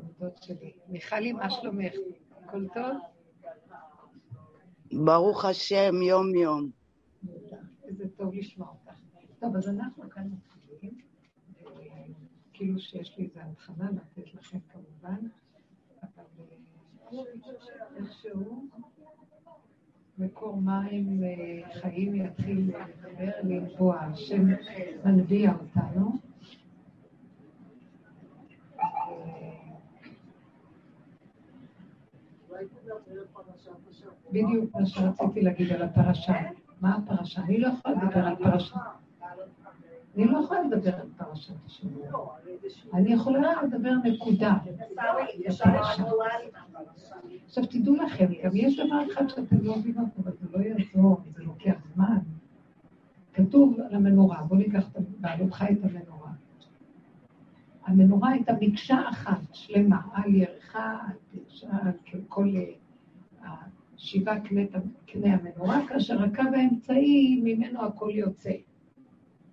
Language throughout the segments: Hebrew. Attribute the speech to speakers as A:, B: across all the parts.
A: חמודות שלי. מיכלי, מה שלומך? הכל טוב?
B: ברוך השם, יום-יום.
A: איזה טוב לשמוע אותך. טוב, אז אנחנו כאן מתחילים, כאילו שיש לי איזו הבחנה לתת לכם כמובן, אבל אה, איכשהו מקור מים אה, חיים יתחיל לדבר, לנבוע, השם מנביע אותנו. בדיוק מה שרציתי להגיד על הפרשה. מה הפרשה? אני לא יכולה לדבר על פרשה. אני לא יכולה לדבר על פרשת השבוע. אני יכולה לדבר נקודה. עכשיו תדעו לכם, גם יש דבר אחד שאתם לא מבינות, אבל זה לא יעזור, זה לוקח זמן. כתוב על המנורה, בואו ניקח בעלותך את המנורה. המנורה הייתה מקשה אחת שלמה, על ירחה, על פרשה, על כל שבעה קנה המנורה, כאשר הקו האמצעי, ממנו הכל יוצא.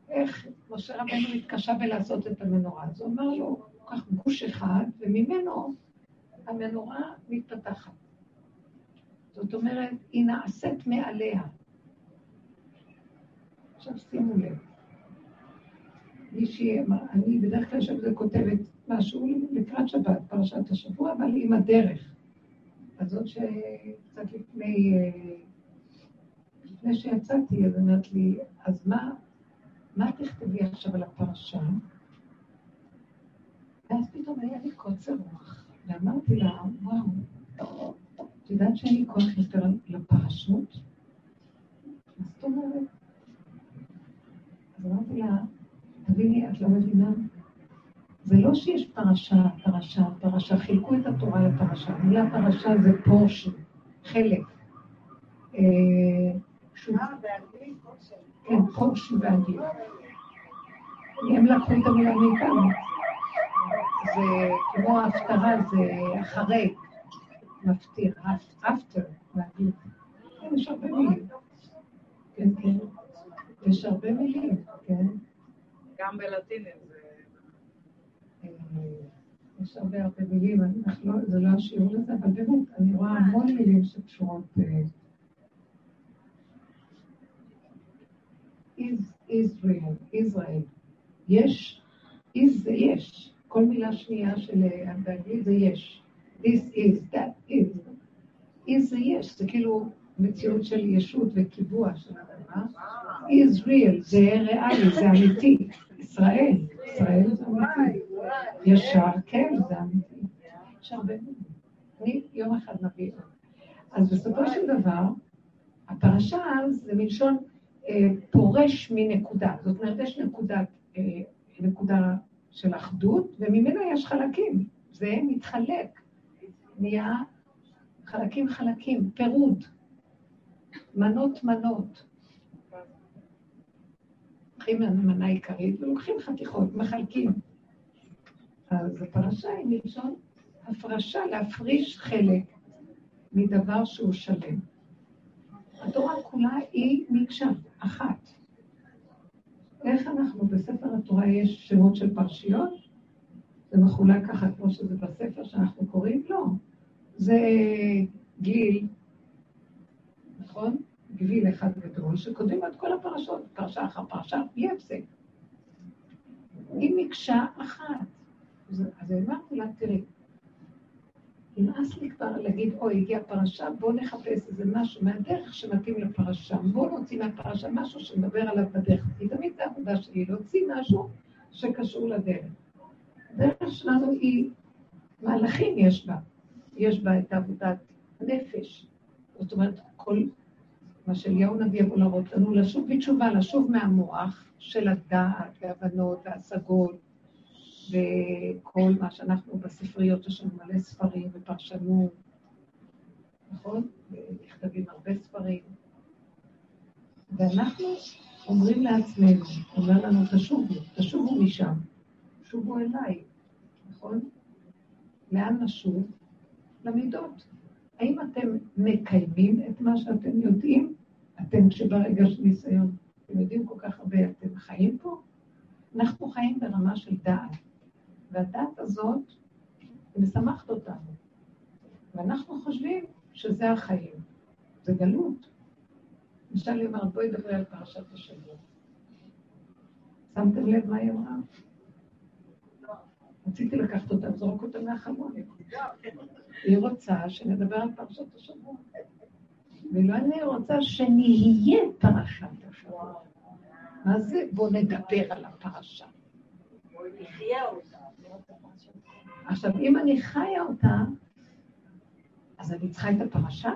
A: איך משה רבנו מתקשה בלעשות את המנורה? אז הוא אמר לו, קח גוש אחד, וממנו המנורה מתפתחת. זאת אומרת, היא נעשית מעליה. עכשיו שימו לב. מישהי אני בדרך כלל יושבת וכותבת משהו לקראת שבת, פרשת השבוע, אבל עם הדרך. אז זאת שקצת לפני, אה, לפני שיצאתי, אז אמרת לי, אז מה, מה תכתבי עכשיו על הפרשה? ואז פתאום היה לי קוצר רוח, ואמרתי לה, וואו, את יודעת שאין לי כוח יותר לפרשות? מה זאת אומרת? אז אמרתי לה, תביני, את לא מבינה? זה לא שיש פרשה, פרשה, פרשה, חילקו את התורה לפרשה. המילה פרשה זה פורשן, חלק. אה,
C: אה,
A: כן, פורשן באנגלית. הם לקחו את המילה מאיתנו. זה כמו ההפטרה, זה אחרי, מפטיר, אפטר, באנגלית. כן, יש הרבה מילים. כן, כן. יש הרבה מילים, כן.
C: גם בלטינית.
A: יש הרבה הרבה מילים, לא, זה לא השיעור לזה, אבל באמת, אני רואה המון מילים שקשורות... ישראל, ישראל. יש, is זה יש. כל מילה שנייה של באנגלית זה יש. This is, that is. is זה יש, זה כאילו מציאות של ישות וקיבוע של הדבר. Israel זה ריאלי, זה אמיתי. ישראל, ישראל זה אמיתי. ישר, כן, זה אמיתי. יש הרבה אני יום אחד נביא אז בסופו של דבר, הפרשה זה מלשון אה, פורש מנקודה. זאת אומרת, יש נקודה, אה, נקודה של אחדות, וממנה יש חלקים. זה מתחלק. נהיה חלקים חלקים, פירוד. מנות מנות. לוקחים מנה עיקרית ולוקחים חתיכות, מחלקים. אז הפרשה היא מלשון הפרשה, להפריש חלק מדבר שהוא שלם. התורה כולה היא מקשה אחת. איך אנחנו, בספר התורה יש שמות של פרשיות? זה מחולק ככה כמו שזה בספר שאנחנו קוראים? לא. זה גיל, נכון? גביל אחד גדול, שכותבים את כל הפרשות, פרשה אחר פרשה, בלי הפסק. היא מקשה אחת. אז אמרתי לה, תראי, נמאס לי כבר להגיד, אוי, הגיעה פרשה, בואו נחפש איזה משהו מהדרך שמתאים לפרשה. בואו נוציא מהפרשה משהו שנדבר עליו בדרך. כי תמיד זו העבודה שלי, להוציא משהו שקשור לדרך. הדרך שלנו היא, מהלכים יש בה. יש בה את עבודת הנפש. זאת אומרת, כל מה שאליהו נביא יכול להראות לנו, לשוב בתשובה, לשוב מהמוח של הדעת והבנות והשגות וכל מה שאנחנו בספריות, יש לנו מלא ספרים ופרשנות, נכון? ונכתבים הרבה ספרים. ואנחנו אומרים לעצמנו, אומר לנו, תשובו, תשובו משם, שובו אליי, נכון? לאן נשוב? למידות. האם אתם מקיימים את מה שאתם יודעים? אתם שברגע של ניסיון, אתם יודעים כל כך הרבה, אתם חיים פה? אנחנו חיים ברמה של דעת. והדעת הזאת משמחת אותנו. ואנחנו חושבים שזה החיים. זה גלות. למשל, היא אומרת, בואי נדבר על פרשת השבוע. שמתם לב מה היא אמרה? רציתי לקחת אותה, לזרוק אותה מהחלון. היא רוצה שנדבר על פרשת השבוע. ולא אני רוצה שנהיה פרשת השבוע. מה זה בואו נדבר על הפרשה? עכשיו, אם אני חיה אותה, אז אני צריכה את הפרשה?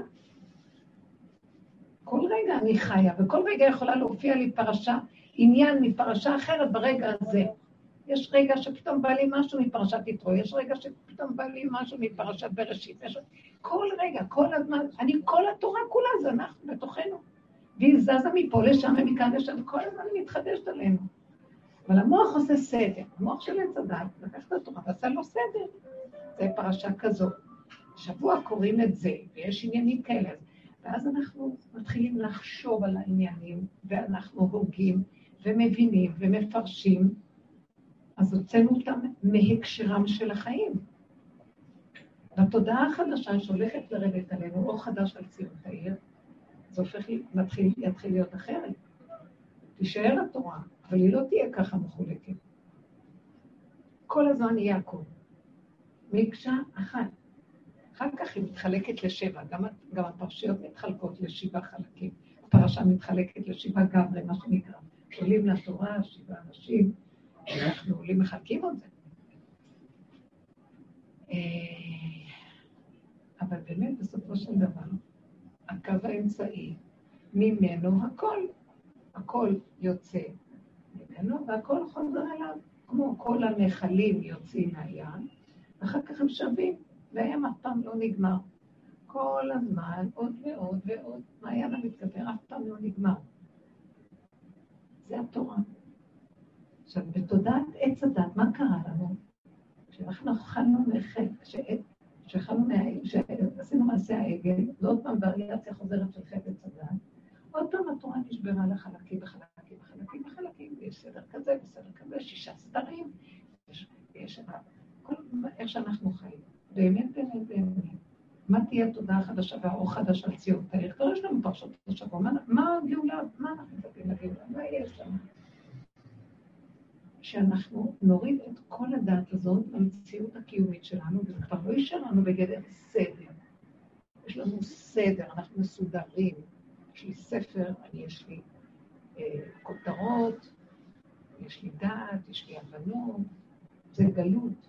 A: כל רגע אני חיה, וכל רגע יכולה להופיע לי פרשה, עניין מפרשה אחרת ברגע הזה. יש רגע שפתאום בא לי משהו מפרשת יתרו, יש רגע שפתאום בא לי משהו מפרשת בראשית. יש... כל רגע, כל הזמן, אני, כל התורה כולה אנחנו בתוכנו. והיא זזה מפה לשם ומכאן לשם, כל הזמן היא מתחדשת עלינו. אבל המוח עושה סדר. המוח של עץ הדת לקח את התורה ועשה לו סדר. זה פרשה כזאת. שבוע קוראים את זה, ויש עניינים כאלה. ואז אנחנו מתחילים לחשוב על העניינים, ואנחנו הוגים, ומבינים, ומפרשים, אז הוצאנו אותם מהקשרם של החיים. בתודעה החדשה שהולכת לרדת עלינו, אור חדש על ציון העיר, זה הופך, מתחיל, יתחיל להיות אחרת. תישאר התורה, אבל היא לא תהיה ככה מחולקת. כל הזמן יהיה הכול. מקשה אחת. אחר כך היא מתחלקת לשבע, גם, גם הפרשיות מתחלקות לשבעה חלקים. הפרשה מתחלקת לשבעה גברי, מה שנקרא. עולים לתורה, שבעה אנשים, אנחנו עולים מחלקים את זה. אה, אבל באמת, בסופו של דבר, הקו האמצעי, ממנו הכל, הכל יוצא ממנו, והכל חוזר אליו, כמו כל הנחלים יוצאים מהים, ואחר כך הם שווים, והים אף פעם לא נגמר. כל הזמן, עוד ועוד ועוד, מעיין המתגבר אף פעם לא נגמר. זה התורה. עכשיו, בתודעת עץ הדת, מה קרה לנו? כשאנחנו אכלנו מחטא, כשאכלנו מהעגל, כשעשינו מעשה העגל, ועוד פעם וריאציה חוזרת של חטא עץ הדת, עוד פעם התורה נשברה לחלקים וחלקים וחלקים וחלקים, ויש סדר כזה וסדר כזה, שישה סדרים, יש, יש כל איך שאנחנו חיים. באמת, באמת, באמת. מה תהיה התודעה החדשה והאור חדש על ציון תאריך? כבר יש לנו פרשת השבוע, מה הגאולה, מה אנחנו מדברים לגאולה, מה יש לנו? שאנחנו נוריד את כל הדת הזאת למציאות הקיומית שלנו, וזה כבר לא יישאר לנו בגדר סדר. יש לנו סדר, אנחנו מסודרים. יש לי ספר, אני, יש לי כותרות, יש לי דעת, יש לי הבנות, זה גלות.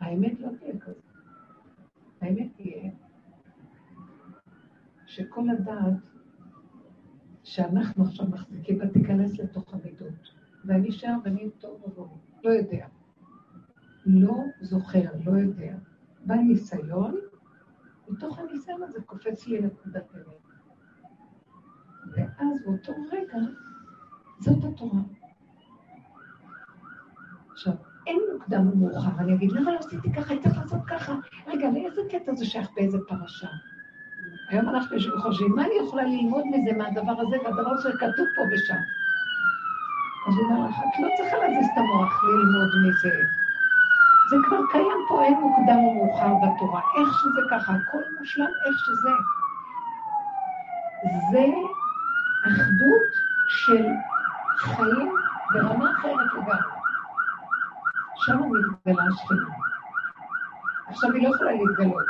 A: האמת לא תהיה כזאת. האמת תהיה שכל הדעת שאנחנו עכשיו מחזיקים בה תיכנס לתוך המידות. ואני שם ואני טוב ובואי, לא יודע. לא זוכר, לא יודע. בא ניסיון, מתוך הניסיון הזה קופץ לי נקודת אמת. ואז באותו רגע, זאת התורה. עכשיו, אין מוקדם ומאוחר, אני אגיד, למה לא עשיתי ככה, הייתי צריך לעשות ככה? רגע, לאיזה קטע זה שייך באיזה פרשה? היום אנחנו חושבים, מה אני יכולה ללמוד מזה, מהדבר הזה, והדבר הזה כתוב פה ושם. אז הוא אומר לך, את לא צריכה להזיז את המוח ללמוד מזה. זה כבר קיים פה, אין מוקדם או מאוחר בתורה. איך שזה ככה, הכל מושלם איך שזה. זה אחדות של חיים ברמה אחרת לגמרי. שם מתגלה השכינה. עכשיו היא לא יכולה להתגלות,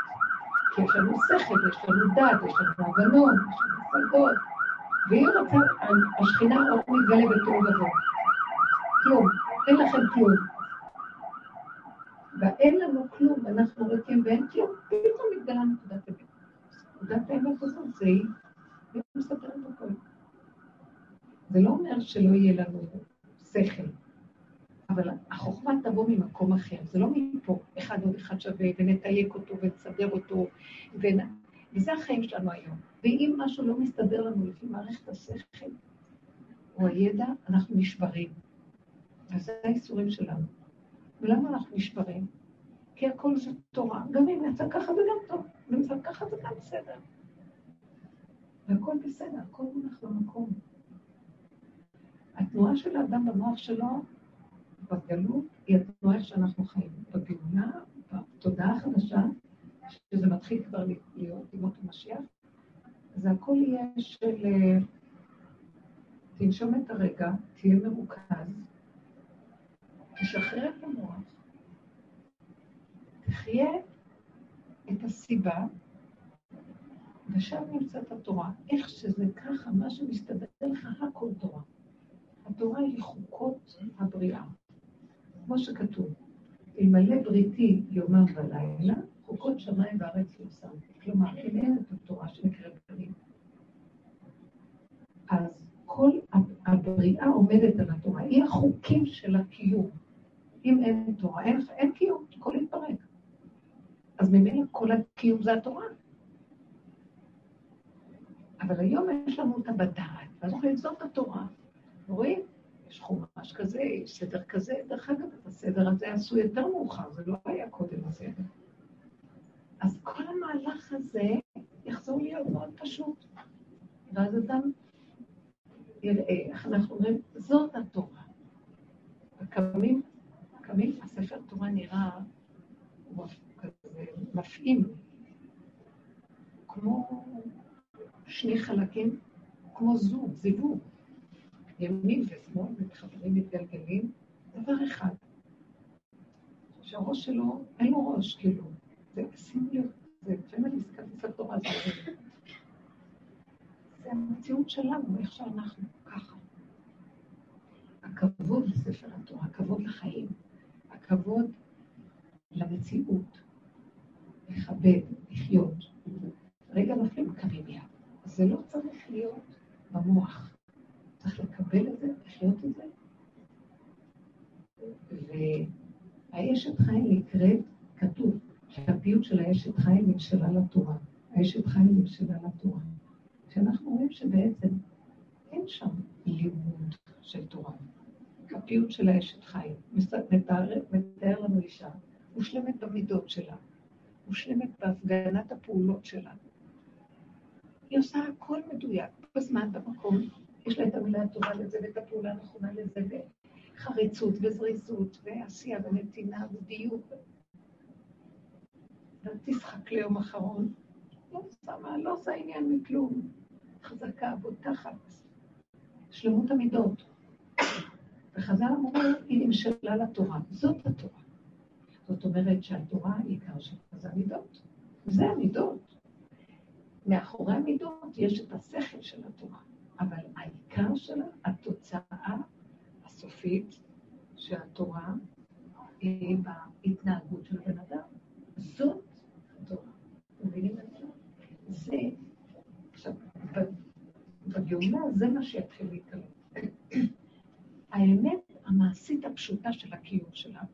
A: כי יש לנו שכל, יש לנו דת, יש לנו הבנות, יש לנו השגות, והיא רוצה, השכינה לא מתגלה בתור ובוהו. כלום, אין לכם כלום. ואין לנו כלום, אנחנו ריקים ואין כלום, פתאום מתגלה נקודת אמת. נקודת האמת הזאת זה היא, והיא מסתתרת הכל. זה לא אומר שלא יהיה לנו שכל, אבל החוכמה תבוא ממקום אחר, זה לא מפה, אחד עוד אחד שווה, ונתייק אותו ונסדר אותו, ונ... וזה החיים שלנו היום. ואם משהו לא מסתדר לנו לפי מערכת השכל או הידע, אנחנו נשברים. וזה האיסורים שלנו. ולמה אנחנו נשברים? כי הכל זה תורה. גם אם יצא ככה זה גם טוב, אם יצא ככה זה גם בסדר. והכל בסדר, הכל מונח במקום. התנועה של האדם במוח שלו, בגלות, היא התנועה שאנחנו חיים. בגאולה, בתודעה שזה מתחיל כבר להיות ימות המשיח, זה הכל יהיה של... אה, תנשום את הרגע, תהיה מרוכז, תשחרר את המוח, תחיה את הסיבה, ושם נמצאת התורה. איך שזה ככה, מה שמסתדר לך, הכל תורה. התורה היא חוקות הבריאה. כמו שכתוב, אלמלא בריתי יומם ולילה, חוקות שמיים וארץ לא שמתי. כלומר, אם אין את התורה שנקראת בריאה, אז כל הבריאה עומדת על התורה, היא החוקים של הקיום. אם אין תורה, אין, אין קיום, הכל יתפרק. אז ממילא כל הקיום זה התורה. אבל היום יש לנו אותה בדעת, ואז אומרים, זאת התורה. רואים? יש חומש כזה, יש סדר כזה. דרך אגב, את הסדר הזה עשו יותר מאוחר, זה לא היה קודם הסדר. אז כל המהלך הזה יחזור להיות מאוד פשוט. ואז אדם יראה, איך אנחנו אומרים, זאת התורה. הקמים, הקמים, הספר תורה נראה כזה מפעים, כמו שני חלקים, כמו זוג, זיווג. ימין ושמאל מתחברים, מתגלגלים, דבר אחד, שהראש שלו, אין לו ראש, כאילו, זה, שימו לב, זה, לפעמים אני מסתכלת התורה, זה זה המציאות שלנו, איך שאנחנו, ככה. הכבוד לספר התורה, הכבוד לחיים, הכבוד למציאות, לכבד, לחיות. רגע נופלים מיד. זה לא צריך להיות במוח. צריך לקבל את זה, לחיות את זה. והאשת חיים נקראת, כתוב, שהפיוט של האשת חיים נמשלה לתורה. האשת חיים נמשלה לתורה. שאנחנו רואים שבעצם אין שם לימוד של תורה. הפיוט של האשת חיים מתאר, מתאר לנו אישה מושלמת במידות שלה, מושלמת בהפגנת הפעולות שלה. היא עושה הכל מדויק, בזמן, במקום, יש לה את המילה הטובה לזה ואת הפעולה הנכונה לזה, וחריצות וזריזות ועשייה ונתינה ודיוק. תשחק ליום אחרון, לא שמה, לא עושה עניין מכלום. חזקה, בוטחת, שלמות המידות. וחז"ל אמרו, היא נמשלה לתורה. זאת התורה. זאת אומרת שהתורה היא עיקר שלה, זה המידות. זה המידות. מאחורי המידות יש את השכל של התורה, אבל העיקר שלה, התוצאה הסופית שהתורה היא בהתנהגות של בן אדם. זאת התורה. מבינים את זה? זה, עכשיו, בגאולה זה מה שיתחיל להתקלות. האמת המעשית הפשוטה של הקיום שלנו.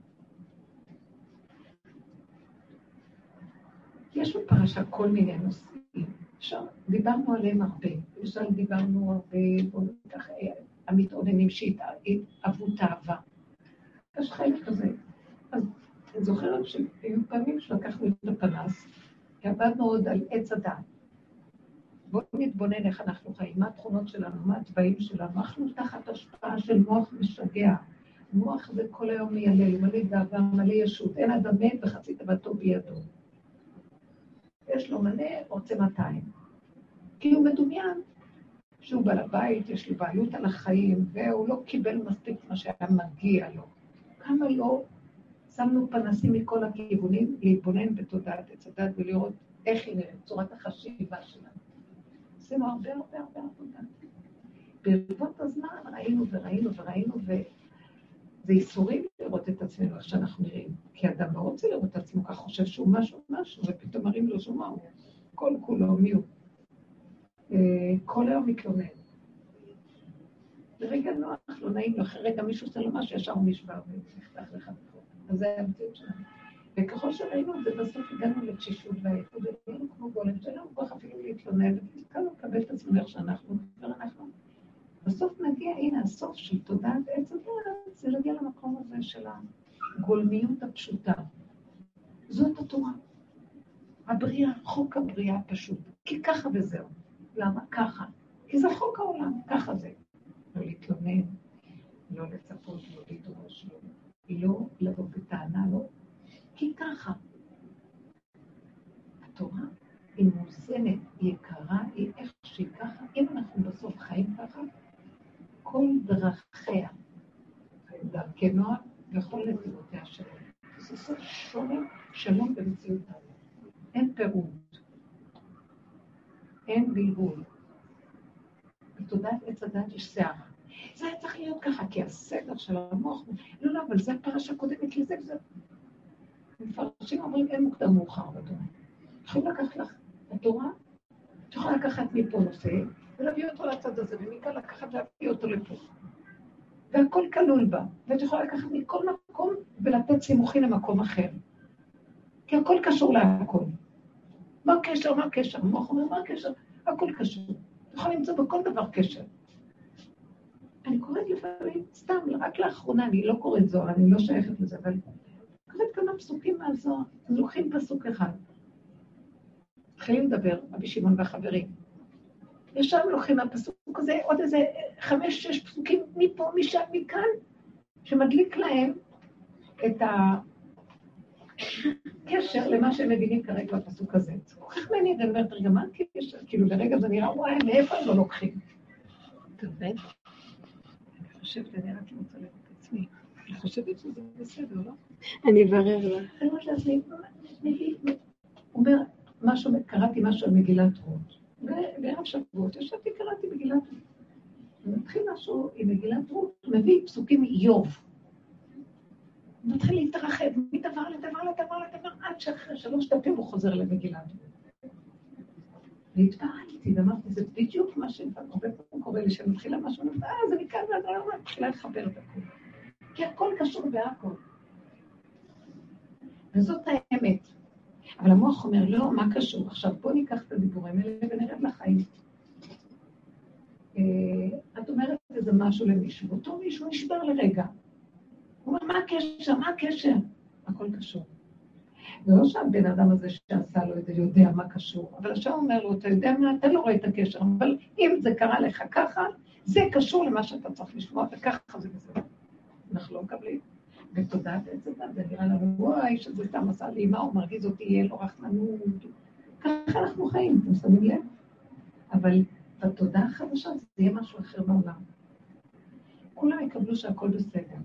A: יש בפרשה כל מיני נושאים. עכשיו, דיברנו עליהם הרבה. למשל, דיברנו הרבה, בואו ניקח, המתעוננים שהתאהבו תאווה. יש חלק כזה. אז אני זוכרת שהיו פעמים שלקחנו את הפנס, עבדנו עוד על עץ הדעת. בואו נתבונן איך אנחנו חיים, מה התכונות שלנו, מה הצבעים שלנו. אנחנו תחת השפעה של מוח משגע. מוח זה כל היום מיילל, מלא גאווה, מלא ישות. אין אדם מת וחצי תוותו בידו. יש לו מלא, רוצה 200. כי הוא מדומיין שהוא בעל הבית, יש לו בעלות על החיים, והוא לא קיבל מספיק מה שהיה מגיע לו. כמה לא שמנו פנסים מכל הכיוונים להתבונן בתודעת עץ הדת ולראות איך היא נראית, צורת החשיבה שלנו. עשינו הרבה הרבה הרבה עבודה. ברבות הזמן ראינו וראינו וראינו, וזה ייסורים לראות את עצמנו איך שאנחנו נראים. כי אדם לא רוצה לראות את עצמו ככה, חושב שהוא משהו משהו, ופתאום מראים לו שהוא מהו. כל כולו מי הוא. אה, כל היום מתלונן. לרגע נוח, לא נעים לו, אחרי רגע מישהו עושה לו משהו, ישר הוא נשבר ונפתח לך. אז זה היה המציאות שלנו. וככל שראינו את זה, בסוף הגענו לתשישות והעייפות, והיינו כמו גולם, שאין לנו כוח אפילו להתלונן, והתחלנו לקבל את עצמנו איך שאנחנו, ואנחנו. בסוף נגיע, הנה, הסוף של תודעת עץ הדעת, זה להגיע למקום הזה של הגולמיות הפשוטה. זאת התורה. הבריאה, חוק הבריאה הפשוט. כי ככה וזהו. למה? ככה. כי זה חוק העולם, ככה זה. לא להתלונן, לא לצפות, לא לדרוש, לא, לא לבוא בטענה, לא כי ככה. היא מאוזנת, היא יקרה, היא איך שהיא ככה. אם אנחנו בסוף חיים ככה, כל דרכיה, דרכי נוער, וכל נתיבותיה שלום. זה סוף שונה שלום במציאות אין פירוט, אין בלבול. בתודעת עץ הדת יש שיער. זה היה צריך להיות ככה, כי הסדר של המוח, לא, לא, אבל זה הפרשה קודמת לזה וזה. מפרשים אומרים, אין מוקדם מאוחר בתורה. יכולים לקחת לך את התורה, את יכולה לקחת מפה נושא, ולהביא אותו לצד הזה, ומכאן לקחת ולהביא אותו לפה. והכל כלול בה, ואת יכולה לקחת מכל מקום ולתת סימוכי למקום אחר. כי הכל קשור להכל. מה הקשר? מה הקשר? המוח אומר, מה הקשר? הכל קשור. אתה יכול למצוא בכל דבר קשר. אני קוראת לפעמים, סתם, רק לאחרונה, אני לא קוראת זוהר, אני לא שייכת לזה, אבל קוראת כמה פסוקים מהזוהר, אז לוקחים פסוק אחד. מתחילים לדבר, רבי שמעון והחברים. ישר לוקחים מהפסוק הזה עוד איזה חמש, שש פסוקים מפה, משם, מכאן, שמדליק להם את הקשר למה שהם מבינים כרגע בפסוק הזה. זה כל כך מעניין, אני אומרת, רגע, מה הקשר? כאילו, ברגע זה נראה, וואי, מאיפה הם לא לוקחים? אתה מבין? אני חושבת, אני רק רוצה לראות את עצמי. אני חושבת שזה בסדר, לא?
D: אני אברר לך.
A: אני אומרת לעצמי, הוא אומר, משהו, קראתי משהו על מגילת רות. בערב שבועות ישבתי, קראתי מגילת רות. ומתחיל משהו עם מגילת רות, מביא פסוקים מאיוב. הוא מתחיל להתרחב מדבר לדבר לדבר לדבר, עד שאחרי שלוש דפים הוא חוזר למגילת רות. והתפעלתי ואמרתי, זה בדיוק מה שהרבה פעמים קורה לי, שמתחילה משהו, אה, זה מכאן ועד היום, מתחילה לחבר את הכול. כי הכל קשור בהכל. וזאת האמת. אבל המוח אומר, לא, מה קשור? עכשיו בוא ניקח את הדיבורים האלה ונרד לחיים. אה, את אומרת איזה משהו למישהו, אותו מישהו נשבר לרגע. הוא אומר, מה הקשר? מה הקשר? הכל קשור. זה לא שהבן אדם הזה שעשה לו את זה יודע מה קשור, אבל השם אומר לו, אתה יודע מה, אתה לא רואה את הקשר, אבל אם זה קרה לך ככה, זה קשור למה שאתה צריך לשמוע, וככה זה בסדר. אנחנו לא מקבלים. בתודעת עץ הדת, זה נראה לנו, וואי, שזה סתם עשה לי, מה הוא מרגיז אותי, יהיה לו רחמנות. ככה אנחנו חיים, אתם שמים לב? אבל בתודעה החדשה זה יהיה משהו אחר בעולם. כולם יקבלו שהכל בסדר.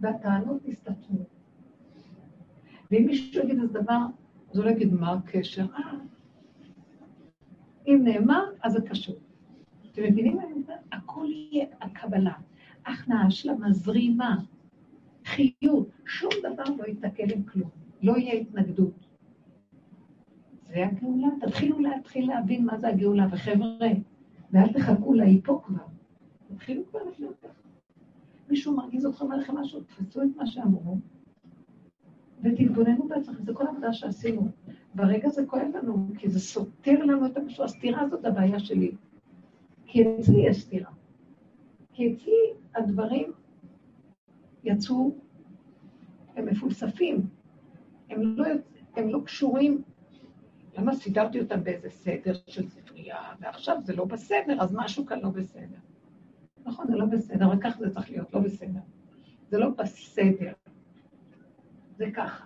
A: והטענות יסתתרו. ואם מישהו יגיד איזה דבר, אז הוא לא יגיד מה הקשר. אה, אם נאמר, אז זה קשור. אתם מבינים מה אני אומרת? הכל יהיה הקבלה. הכנעה של המזרימה. חיות, שום דבר לא יתקל עם כלום, לא יהיה התנגדות. זה הגאולה, תתחילו להתחיל להבין מה זה הגאולה, וחבר'ה, ואל תחכו לה, פה כבר. תתחילו כבר לחיות ככה. מישהו מרגיז אתכם, אומר לכם משהו, תפסו את מה שאמרו, ותתבוננו בעצמכם, זה כל העבודה שעשינו. ברגע זה כואב לנו, כי זה סותר לנו את המשהו, הסתירה הזאת הבעיה שלי. כי אצלי יש סתירה. כי אצלי הדברים יצאו, הם מפולספים, הם לא, הם לא קשורים. למה סידרתי אותם באיזה סדר של ספרייה, ועכשיו זה לא בסדר, אז משהו כאן לא בסדר. נכון, זה לא בסדר, אבל ככה זה צריך להיות, לא בסדר. זה לא בסדר, זה ככה.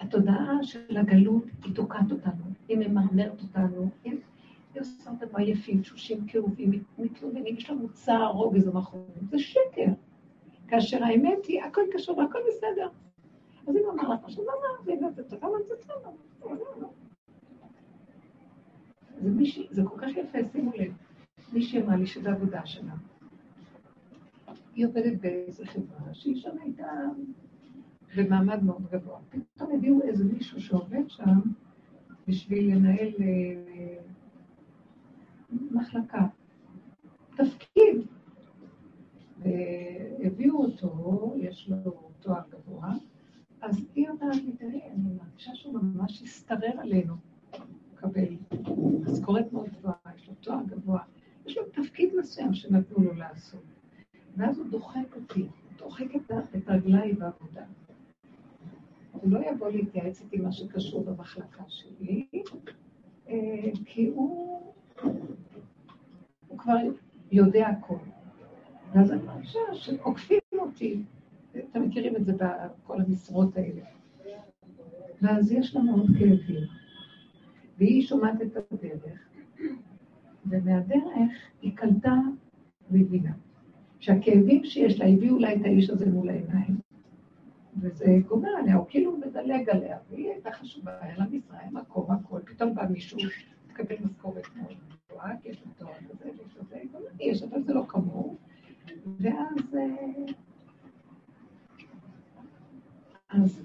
A: התודעה של הגלות היא תוקעת אותנו, היא ממרמרת אותנו, היא עושה אותנו עייפים, תשושים, כאובים, מתלוננים, יש לנו צער, רוגז ומחורים, זה שקר. כאשר האמת היא, הכל קשור והכל בסדר. אז אם אמר לך משהו, למה? זה זה טוב, אבל זה בסדר. זה מישהי, זה כל כך יפה, שימו לב. מישהי אמרה לי שזו עבודה שלה. היא עובדת באיזו חברה שהיא שם הייתה במעמד מאוד גבוה. פתאום הביאו איזה מישהו שעובד שם בשביל לנהל אה, מחלקה. תפקיד. והביאו אותו, יש לו תואר גבוה, אז היא אומרת לי, תראי, אני מרגישה שהוא ממש הסתרר עלינו, מקבל משכורת מאוד גבוהה, יש לו תואר גבוה, יש לו תפקיד מסוים שנתנו לו לעשות. ואז הוא דוחק אותי, דוחק את רגליי בעבודה. הוא לא יבוא להתייעץ איתי מה שקשור במחלקה שלי, אה, כי הוא, הוא כבר יודע הכול. ואז אני מרגישה שעוקפים אותי. אתם מכירים את זה בכל המשרות האלה. ואז יש לנו עוד כאבים. והיא שומעת את הדרך, ומהדרך היא קלטה והבינה. שהכאבים שיש לה הביאו לה את האיש הזה מול העיניים, וזה גומר עליה, הוא כאילו מדלג עליה, והיא הייתה חשובה, היה לה משרה, היה מקום, הכל, פתאום בא מישהו, מקבל משכורת מאוד גבוהה, כי יש לו תואר כזה, ויש לו זה, יש, אבל זה לא כמוהו. ואז... אה, אז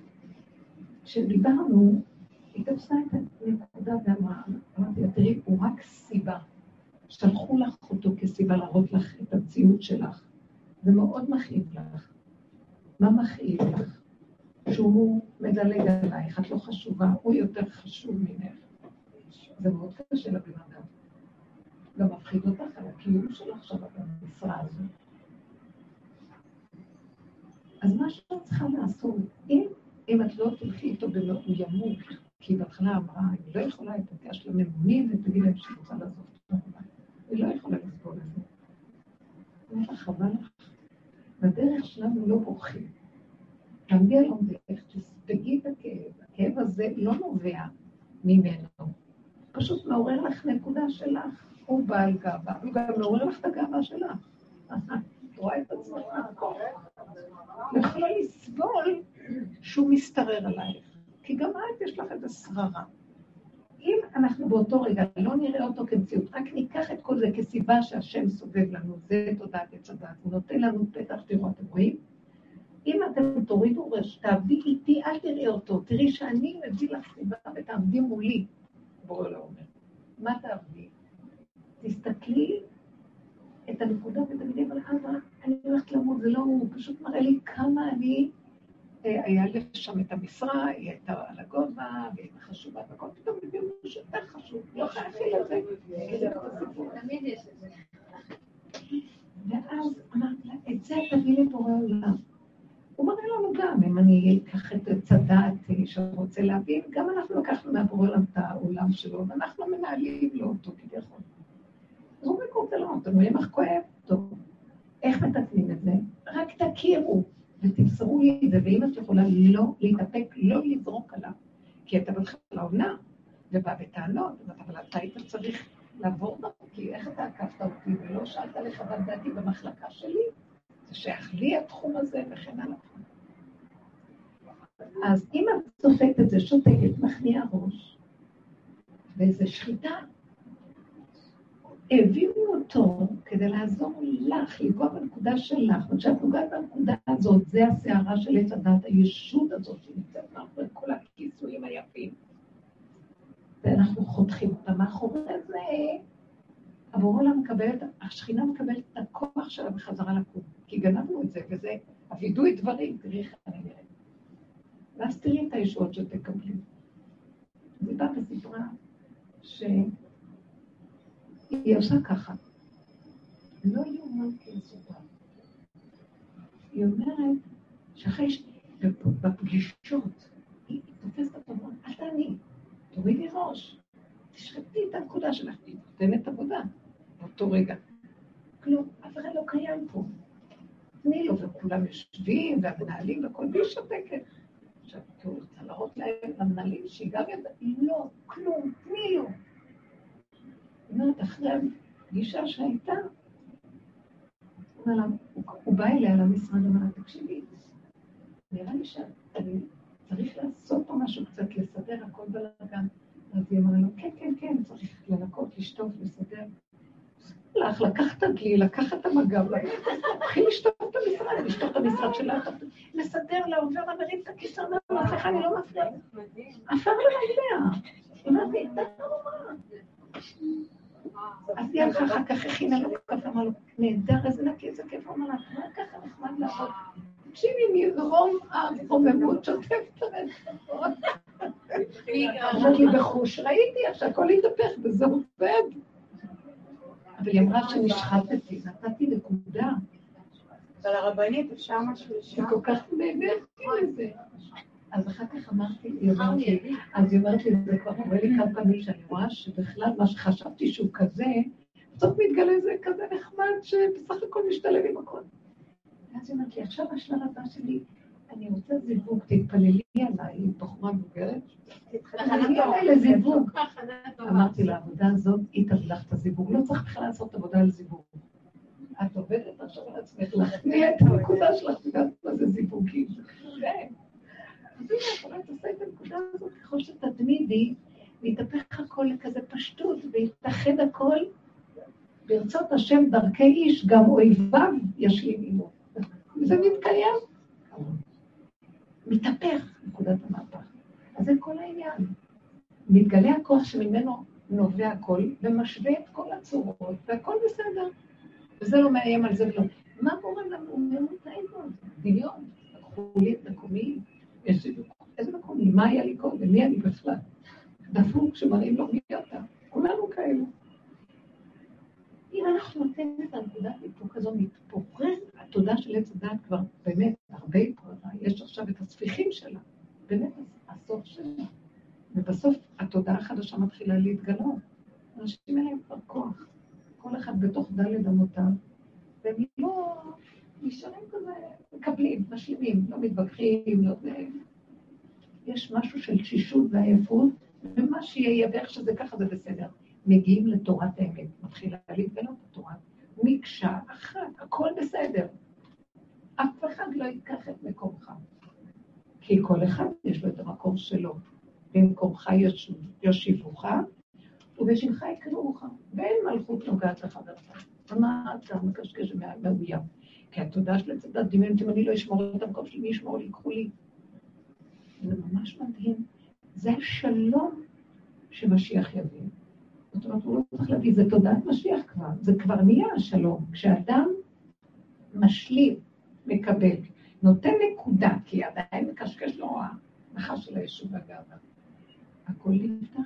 A: כשדיברנו, היא תפסה את הנקודה ואמרה, אמרתי לה, תראי, הוא רק סיבה. שלחו לך אותו כסיבה להראות לך את המציאות שלך. זה מאוד מכאיב לך. מה מכאיב לך? שהוא מדלג עלייך, את לא חשובה, הוא יותר חשוב ממך. זה מאוד קשה לבן אדם. גם מפחיד אותך על הקיום שלך שם במשרה הזו. אז מה שאת צריכה לעשות, אם, אם את לא תלכי איתו הוא ימות, כי בהתחלה אמרה, היא לא יכולה את התיאש לממונים ותגיד להם שהיא רוצה לעזוב את העבודה. היא לא יכולה לסבול את זה. אני לך, חבל לך. בדרך שלנו לא בורחים. תעמדי על עומדך, תספגי את הכאב. הכאב הזה לא נובע ממנו. פשוט מעורר לך נקודה שלך. הוא בעל גאווה, הוא גם מעורר לך את הגאווה שלך. את רואה את עצמך יכולה לסבול שהוא מסתרר עלייך. כי גם את יש לך איזה שררה. אם אנחנו באותו רגע לא נראה אותו כמציאות, רק ניקח את כל זה כסיבה שהשם סובב לנו, זה תודעת עץ הדת, הוא נותן לנו פתח, תראו, אתם רואים? אם אתם תורידו ראש, תעבדי איתי, אל תראי אותו, תראי שאני מביא לך סיבה ותעמדי מולי, בורא אומר. מה תעבדי? תסתכלי את הנקודה ותגידי, אבל אבא, אני הולכת למות, זה לא הוא, פשוט מראה לי כמה אני אה, היה לי שם את המשרה, היא הייתה על הגובה, והיא הייתה חשובה, והכל פתאום הביאו משהו יותר חשוב, לא חייבים לזה. תמיד יש את זה. ואז אמרתי לה, את זה תביא לבורא עולם. הוא מראה לנו גם, אם אני אקח את עץ הדעת שרוצה להבין, גם אנחנו לקחנו מהבורא עולם את העולם שלו, ואנחנו מנהלים לו אותו כביכול. אז הוא מקורצה לנו, אתם רואים איך כואב? טוב. איך מתקנים את זה? רק תכירו. ותמסרו לי את זה, ואם את יכולה לא להתאפק, לא לזרוק עליו, כי אתה בהתחלה עונה, ובא בטענות, אבל אתה היית צריך לעבור דרכי, איך אתה עקפת אותי ולא שאלת לחוות דעתי במחלקה שלי? זה שייך לי התחום הזה וכן הלאה. אז אם את צופית את זה, שותקת, מכניעה ראש, ואיזו שחיטה, הביאו אותו כדי לעזור לך, לגוע בנקודה שלך, וכשאת נוגעת בנקודה הזאת, זה הסערה של עץ הדת, הישות הזאת שנמצאת מאחורי כל הכיסויים היפים. ואנחנו חותכים אותה. מאחורי זה, הבורא מקבלת, השכינה מקבלת את הכוח שלה בחזרה לקום. כי גנבנו את זה, וזה הווידוי דברים, תראי איך אני נראית. ואז תראי את הישועות שתקבלי. אז היא באה וסיפרה ש... היא עושה ככה. לא יאומן כיסודה. היא אומרת שאחרי ש... בפגישות, היא תופסת אותו, אל תעני, תורידי ראש, תשחטי את הנקודה שלך, היא נותנת עבודה באותו רגע. כלום, אף אחד לא קיים פה. תני לו, וכולם יושבים, והמנהלים והכל, והיא שותקת. עכשיו, כי הוא רוצה להראות להם, למנהלים, שהיא גם ידעה, לא, כלום, תני לו. אומרת, אחרי הפגישה שהייתה, הוא בא אליה למשרד, אמר לה, תקשיבי, נראה לי שאני צריך לעשות פה משהו קצת, לסדר הכל בלאגן. אז היא אמרה לו, כן, כן, כן, צריך לנקות, לשטוף, לסדר. לך, לקחת דלי, לקחת את המגב, להתחיל לשטוף את המשרד, לשטוף את המשרד שלה, לסדר לה, עובר לה, מרים את הכיסא, אומר לה, סליחה, אני לא מפריעה. עפר לרגליה. אמרתי, לא אז היא הלכה אחר כך, הכינה לו כף, אמר לו, נהדר, איזה נקי, איזה כיף, אמר לה, מה ככה נחמד לעבוד? תקשיבי, מרום הרוממות שוטפת הרצפות. אמרת לי בחוש, ראיתי, עכשיו הכל התהפך, וזה עובד. אבל היא אמרה שנשחטתי, נתתי נקודה.
C: אבל הרבנית, אפשר משהו לשם?
A: היא כל כך נהנית מזה. אז אחר כך אמרתי, היא אומרת לי, אז היא אומרת לי, זה כבר אומר לי כמה פעמים שאני רואה שבכלל מה שחשבתי שהוא כזה, בסוף מתגלה זה כזה נחמד שבסך הכל משתלב עם הכל. ואז היא אומרת לי, עכשיו השלב הבא שלי, אני רוצה זיווג, תתפללי עליי, היא בחורה מבוגרת. תתפללי עליי לזיווג. אמרתי לה, העבודה הזאת, היא תביא לך את הזיווג. לא צריך בכלל לעשות עבודה על זיווג. את עובדת עכשיו על עצמך להכניע את הנקודה שלך, את יודעת מה זה זיווגים. אז הנה, את רואה, תעשה את הנקודה הזאת, ככל שתתמידי, ויתהפך הכל לכזה פשטות, ויתאחד הכל. ברצות השם דרכי איש, גם אויביו ישלים עמו. זה מתקיים. מתהפך נקודת המהפך. אז זה כל העניין. מתגלה הכוח שממנו נובע הכל, ומשווה את כל הצורות, והכל בסדר. וזה לא מאיים על זה ולא. מה גורם לנו? ממותאים מאוד. דמיון, לקחו לי את מקומי, יש לי איזה מקומי? מה היה לי קודם? מי אני בכלל? דפוק שמראים לו מי אתה. כולנו כאלו. אם אנחנו נותנים את הנקודת איפוק הזו, מתפורר התודה של עץ הדת כבר באמת הרבה התפוררה. יש עכשיו את הספיחים שלה, באמת הסוף שלה. ובסוף התודעה החדשה מתחילה להתגלות. אנשים אין להם כבר כוח. כל אחד בתוך דלת אמותיו, והם לא נשארים כזה, מקבלים, משלימים, לא מתווכחים, לא זה. יש משהו של תשישות ועייפות, ומה שיהיה, ואיך שזה ככה זה בסדר. מגיעים לתורת האמת, מתחילה להתגלות התורה, מקשה אחת, הכל בסדר. אף אחד לא ייקח את מקומך. כי כל אחד יש לו את המקום שלו. במקומך יושיבוך, ובשמך יקראוך, ואין מלכות נוגעת לחברתך. ומה אתה מקשקש מאוים? כי התודעה של הצדת דמיונות, אם אני לא אשמור את המקום שלי, מי ישמור לי? ייקחו לי. זה ממש מדהים. זה השלום שמשיח יביא. זאת אומרת, הוא לא צריך להביא, זה תודעת משיח כבר, זה כבר נהיה השלום. כשאדם משלים, מקבל, נותן נקודה, כי עדיין מקשקש לו ההנחה של הישוב והגאווה. הכל נפתח,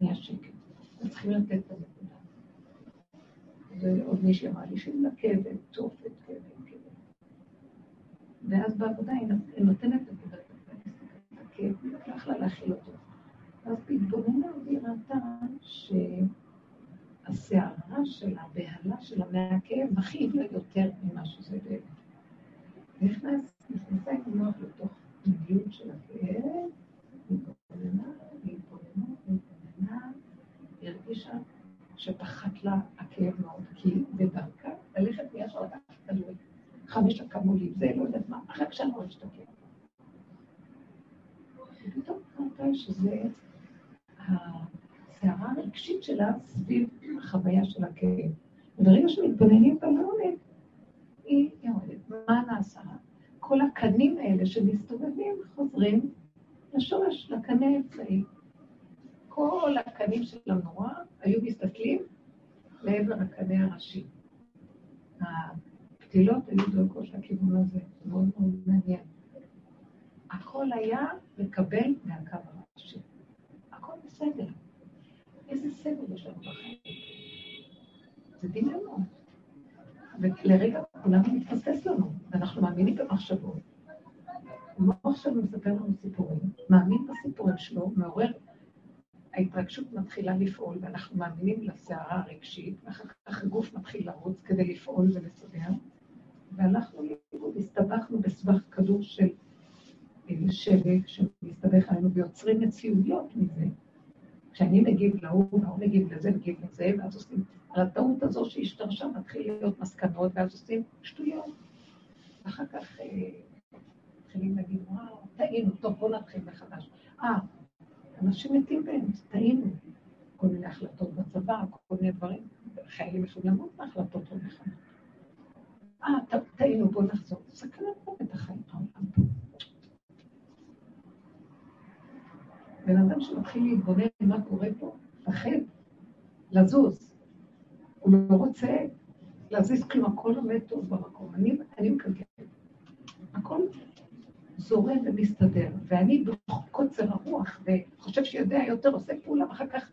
A: נהיה שקט. צריכים לתת את הנקודה. ועוד מישהי אמרה לי שאם לכאבת, תופת, כאבת, כאבת. ואז בעבודה היא נותנת את הכאב, היא לא יכלה להכיל אותו. אז התבוננה והיא ראתה שהסערה שלה, הבהלה שלה מהכאב, מכאיב לה יותר ממה שזה באמת. נכנס, נכנסה עם המוח לתוך מדיניות של הכאב, והתבוננה, והתבוננה, והתבוננה, היא הרגישה שפחת לה הכאב מאוד, כי בדרכה ללכת מישר לקחת כדורים, חמש אקמולים, זה לא יודעת מה, רק שאני רואה את הכאב. ופתאום ראתה שזה הסערה הרגשית שלה סביב החוויה של הכאב. וברגע שמתבוננים בלעומק, היא יורדת. מה נעשה? כל הקנים האלה שמסתובבים חוזרים לשורש, לקנה האמצעי. כל הקנים של המנורה היו מסתכלים לעבר הקנה הראשי. הפתילות היו דואגות לכיוון הזה, מאוד מאוד מעניין. הכל היה לקבל מהקו הראשי. הכל בסדר. איזה סדר יש לנו בחיים? זה דמיונות. ולרגע כולנו מתפספס לנו, ואנחנו מאמינים במחשבות. המוח שלנו מספר לנו סיפורים, מאמין בסיפורים שלו, מעורר, ההתרגשות מתחילה לפעול, ואנחנו מאמינים לסערה הרגשית, ואחר כך הגוף מתחיל לרוץ כדי לפעול ולסדר, לאיבוד, הסתבכנו בסבך כדור של שבק שמסתבך עלינו, ויוצרים מציאויות מזה. כשאני מגיב להוא, והוא מגיב לזה, מגיב לזה, ואז עושים, על הטעות הזו שהשתרשה מתחיל להיות מסקנות, ואז עושים שטויות. ואחר כך אה, מתחילים להגיד, וואו, טעינו, טוב, בואו נתחיל מחדש. אה, אנשים מתים באמצע, טעינו. כל מיני החלטות בצבא, כל מיני דברים. חיילים יכולים למות מהחלטות לא נכונות. אה, טעינו, בואו נחזור. סכנת את החיים, העולם. בן אדם שמתחיל להתבונן מה קורה פה, מפחד לזוז. הוא לא רוצה להזיז כלום, הכל עומד טוב במקום. אני, אני מקלקלת. הכל זורם ומסתדר, ואני בקוצר הרוח, וחושב שיודע יותר, עושה פעולה, ואחר כך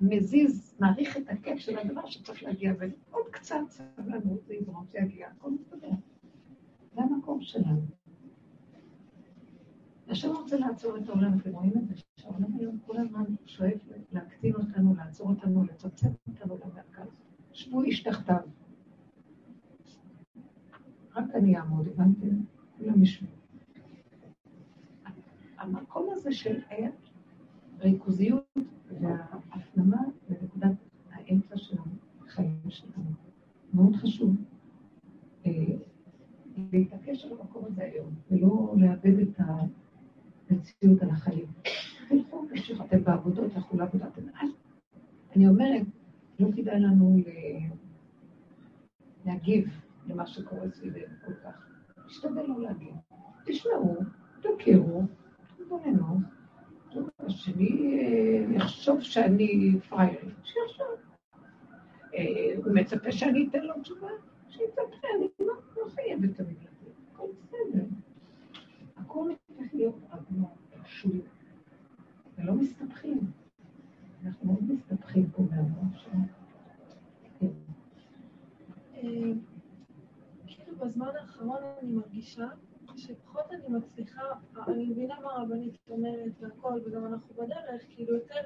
A: מזיז, מעריך את הקט של הדבר שצריך להגיע, ועוד קצת סבלנות, זה יזרום, זה יגיע, הכל מסתדר. זה המקום שלנו. השם רוצה לעצור את העולם, אתם רואים את זה, שהעולם היום כל הזמן שואף להקטין אותנו, לעצור אותנו, לצמצם אותנו למרכז. שבו איש תחתיו. רק אני אעמוד, הבנתם? כולם ישבו. המקום הזה של ריכוזיות וההפנמה לנקודת האמצע של החיים שלנו. מאוד חשוב אה, להתעקש על המקום הזה היום, ולא לאבד את המציאות על החיים. תלכו, תמשיכו, אתם בעבודות, לכו לעבודה, אתם... אני אומרת, לא כדאי לנו להגיב למה שקורה סביבנו כל כך. תשתדל לא להגיב. תשמעו, תכירו, תתבוננו. השני אה, יחשוב שאני פראיירית, שיחשוב. אה, הוא מצפה שאני אתן לו תשובה, שיצפה, אני לא, לא חייבת תמיד לתת, הכל בסדר. הכל צריך להיות רגוע, פשוט, ולא מסתבכים. אנחנו מאוד מסתבכים פה מהמוח שלנו. כן.
D: אה, כאילו בזמן האחרון אני מרגישה שפחות אני מצליחה, אני מבינה מה הרבנית אומרת והכל, וגם אנחנו בדרך, כאילו יותר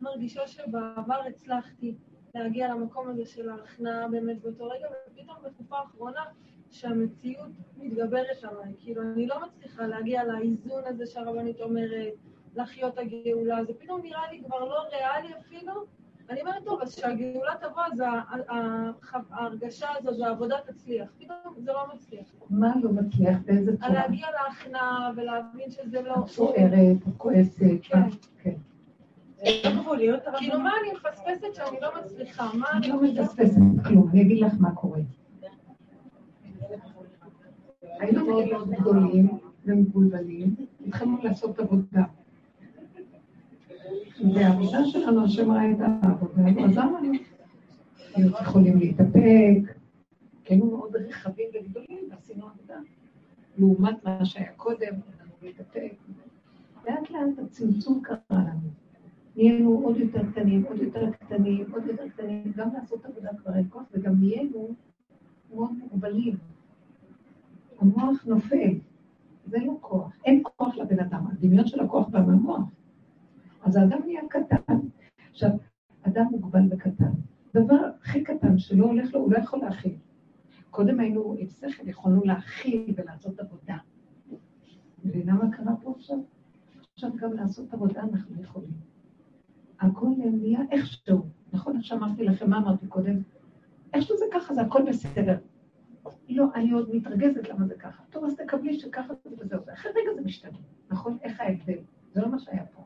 D: מרגישה שבעבר הצלחתי להגיע למקום הזה של ההכנעה באמת באותו רגע, ופתאום בתקופה האחרונה שהמציאות מתגברת עליי, כאילו אני לא מצליחה להגיע לאיזון הזה שהרבנית אומרת, לחיות הגאולה, זה פתאום נראה לי כבר לא ריאלי אפילו, אני אומרת, טוב, אז כשהגאולה תבוא, אז ההרגשה הזאת והעבודה תצליח. פתאום זה לא מצליח.
A: מה לא מצליח? באיזה צורה?
D: להגיע להכנעה ולהבין שזה לא...
A: את סוערת, את כועסת.
D: כן.
A: כן.
D: כאילו, מה אני מפספסת שאני לא מצליחה? מה
A: אני... לא מפספסת כלום, אני אגיד לך מה קורה. היינו מאוד גדולים ומבולבלים, התחלנו לעשות עבודה. והעבודה שלנו, השם ראה את העבודה, אז למה אני להיות יכולים להתאפק, כי היינו מאוד רחבים וגדולים ועשינו עבודה. לעומת מה שהיה קודם, לנו להתאפק. לאט לאט הצמצום קרה לנו. נהיינו עוד יותר קטנים, עוד יותר קטנים, עוד יותר קטנים, גם לעשות עבודה כבר אין כוח, וגם נהיינו מאוד מוגבלים. המוח נופל, זה לא כוח, אין כוח לבן אדם, הדמיון של הכוח בא מהמוח. אז האדם נהיה קטן. עכשיו, אדם מוגבל וקטן. דבר הכי קטן שלא הולך לו, הוא לא יכול להכיל. קודם היינו עם שכל, יכולנו להכיל ולעשות עבודה. מבינה מה קרה פה עכשיו? עכשיו גם לעשות עבודה אנחנו יכולים. הכל נהיה איכשהו. נכון, עכשיו אמרתי לכם, מה אמרתי קודם? איכשהו זה ככה, זה הכל בסדר. לא, אני עוד מתרגזת למה זה ככה. טוב, אז תקבלי שככה זה וזהו. אחרי רגע זה משתנה, נכון? איך ההבדל? זה לא מה שהיה פה.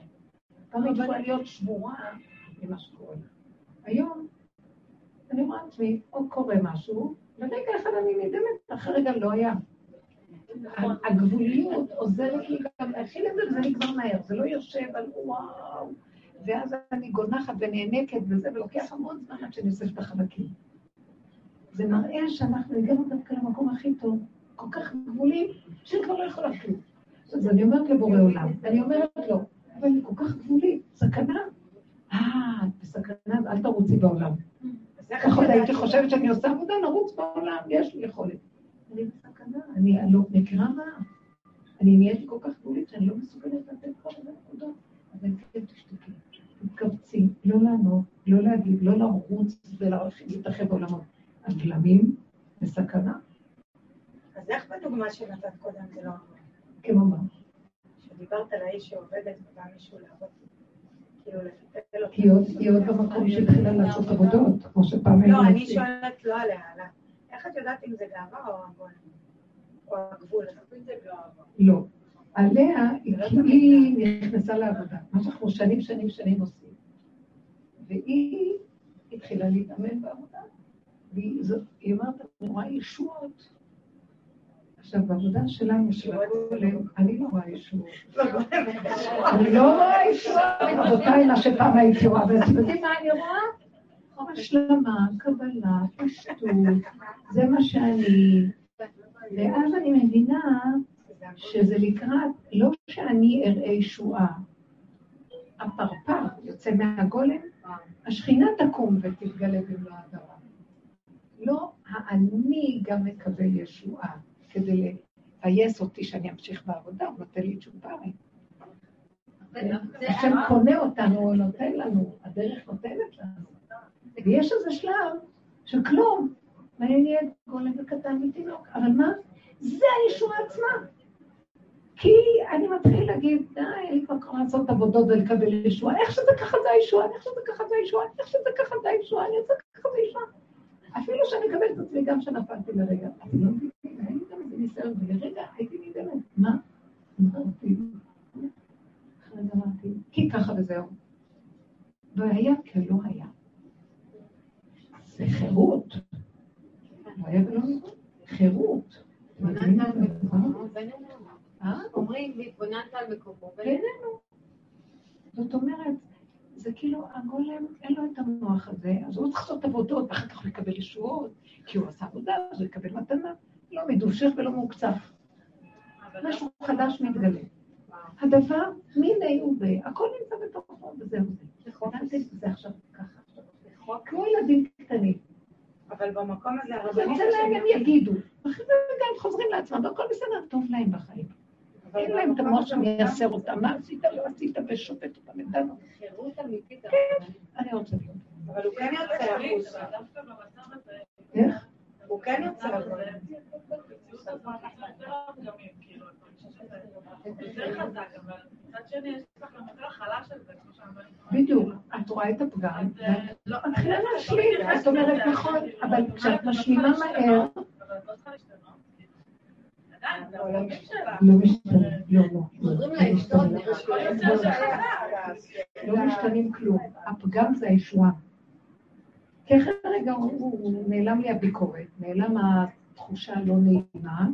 A: פעם היא יכולה להיות שבורה ממה שקורה היום, אני רואה לעצמי, או קורה משהו, ורגע אחד אני נדמת, אחרי רגע לא היה. הגבוליות עוזרת לי גם להכיל את זה, וזה נגמר מהר, זה לא יושב על וואו, ואז אני גונחת ונאנקת וזה, ולוקח המון זמן עד שאני אוספת החלקים. זה מראה שאנחנו הגענו דווקא למקום הכי טוב, כל כך גבולים, שאני כבר לא יכולה כלום. אז אני אומרת לבורא עולם, אני אומרת לו, אבל היא כל כך גבולית, סכנה. אה, את בסכנה, אל תרוצי בעולם. ככה הייתי חושבת שאני עושה עבודה, נרוץ בעולם, יש לי יכולת. אני בסכנה, אני לא מכירה מה. אני נהייתי כל כך גבולית שאני לא מסוגלת לתת כל מיני נקודות. אני כן תשתקי, תתכווצי, לא לענות, לא להגיד, לא לרוץ ולהתרחב בעולמות. הגלמים בסכנה.
C: אז איך בדוגמה שנתת קודם זה לא...
A: כמו מה?
C: דיברת על האיש שעובדת ובא מישהו לעבוד, כאילו.
A: היא עוד במקום שהתחילה לעשות עבודות, כמו שפעם
C: היינו לא, אני שואלת לא עליה, עליה. איך את יודעת אם זה גאווה או הגבול? או הגבול?
A: לא. עליה, היא נכנסה לעבודה, מה שאנחנו שנים שנים שנים עושים. והיא התחילה להתאמן בעבודה, והיא אמרת, אני רואה ישועות עכשיו, בעבודה שלנו, של הכוללים, אני לא רואה ישועות. אני לא רואה ישועות, רבותיי, מה שפעם הייתי רואה, ואתם יודעים מה אני רואה? השלמה, קבלה, פשטות, זה מה שאני. ואז אני מבינה שזה לקראת, לא שאני אראה ישועה, הפרפר יוצא מהגולם, השכינה תקום ותתגלה במלוא הדרה. לא האני גם מקבל ישועה. כדי לבייס אותי שאני אמשיך בעבודה, הוא נותן לי תשובה. השם קונה אותנו, הוא נותן לנו, הדרך נותנת לנו. ויש איזה שלב של כלום, ואני נהיית גולם וקטן ותינוק, אבל מה? זה הישוע עצמה. כי אני מתחיל להגיד, די, אין לי כבר כוח לעשות עבודות ולקבל ישועה. איך שזה ככה זה הישועה, איך שזה ככה זה הישועה, איך שזה ככה זה הישועה, אני עושה ככה זה הישועה. אפילו שאני אקבל את עצמי גם שנפלתי לרגע. אני לא מבינה, ניסיון, ולרגע הייתי נדהמת. מה? אמרתי, אחרי זה אמרתי, כי ככה וזהו. לא היה כלא היה. זה חירות. לא היה ולא. חירות. אה?
E: אומרים, והתבוננת על מקומו. בינינו.
A: זאת אומרת, זה כאילו, הגולם, אין לו את המוח הזה, אז הוא צריך לעשות עבודות, ואחר כך הוא יקבל ישועות, כי הוא עשה עבודה, אז הוא יקבל מתנה. לא מדושך ולא מוקצף. משהו חדש מתגלה. הדבר, מיני ובה, הכל נמצא בתוכו, וזהו זה. הבנתם? זה עכשיו ככה. כמו ילדים קטנים.
C: אבל במקום הזה
A: זה
C: הרבנית...
A: יוצא להם, הם יגידו. ואחרי זה גם הם חוזרים לעצמם, והכל בסדר, טוב להם בחיים. אין להם את המוח שמייסר אותם, מה עשית, לא עשית, ושופט אותם, ודנו.
E: חירות אמיתית.
A: אני רוצה להיות.
C: אבל הוא כן יוצא החוצה.
F: דווקא במצב הזה,
A: איך?
C: הוא כן יוצא.
A: בדיוק, את רואה את הפגם,
F: אה, לא,
A: ואת מתחילה להשלים, את אומרת נכון, אבל כשאת משלימה מהר,
F: לא
C: לא.
A: לא משתנה, לא, לא.
E: לא.
A: לא משתנים כלום. הפגם זה הישועה. כי אחרי רגע הוא- נעלם לי הביקורת, נעלם התחושה הלא נעימה,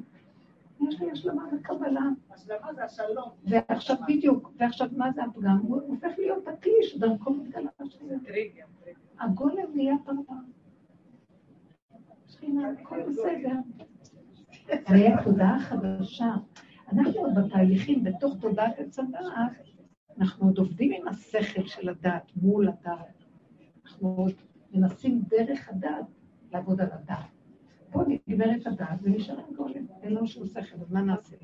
A: יש לי השלמה וקבלה.
C: השלמה זה השלום.
A: ועכשיו בדיוק, ועכשיו מה זה הפגם? הוא הופך להיות הכלי שדרכו מתגלה השכינה.
C: טריגר.
A: הגולם נהיה פרווה. שכינה, הכל בסדר. היה תודעה חדשה. אנחנו עוד בתהליכים, בתוך תודעת עץ הדעת, אנחנו עוד עובדים עם השכל של הדעת מול הדעת. אנחנו עוד מנסים דרך הדעת לעבוד על הדעת. פה נגמרת הדעת ונשאר עם גולם, אין לו שום שכל, אז מה נעשה?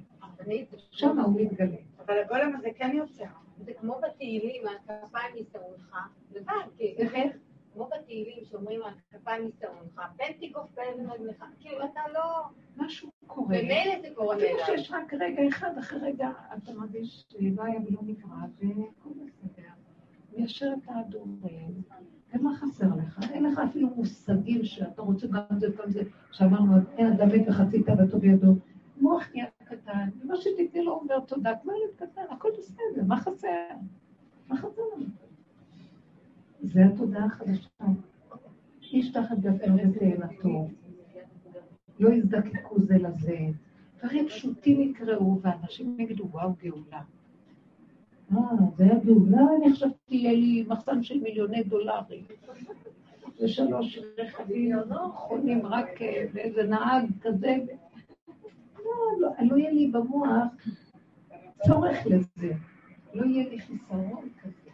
A: שם הוא מתגלה.
C: אבל הגולם הזה כן יוצא.
E: זה כמו בתהילים, הכפיים יסרונך, לבד,
A: איך איך?
E: כמו בתהילים שאומרים הכפיים יסרונך, פן תיקוף פן רגלך, כאילו אתה לא...
A: משהו קורה.
E: במילא זה קורה
A: אפילו
E: מאליו.
A: שיש רק רגע אחד, אחרי רגע אתה מרגיש שלא היה ולא נברא, והכל בסדר. מיישר את ההדורים, ומה חסר לך? אין לך אפילו מושגים שאתה רוצה גם זה וגם זה. שאמרנו, אין אדם מת וחצי תאוותו בידו. מוח נהיה קטן, ומה שתתני לו אומר תודה, כמו ילד קטן, הכל בסדר, מה חסר? מה חסר לנו? זה התודעה החדשה. איש תחת גפנו ותאנתו. לא יזדקקו זה לזה. דברים פשוטים יקראו, ואנשים יגידו, וואו, גאולה. אה, זה היה גאולה? אני חשבתי יהיה לי מחסן של מיליוני דולרים. ושלוש רכבים חונים רק אה, באיזה נהג כזה. לא, לא, לא יהיה לי במוח צורך לזה. לא יהיה לי חיסרון כזה.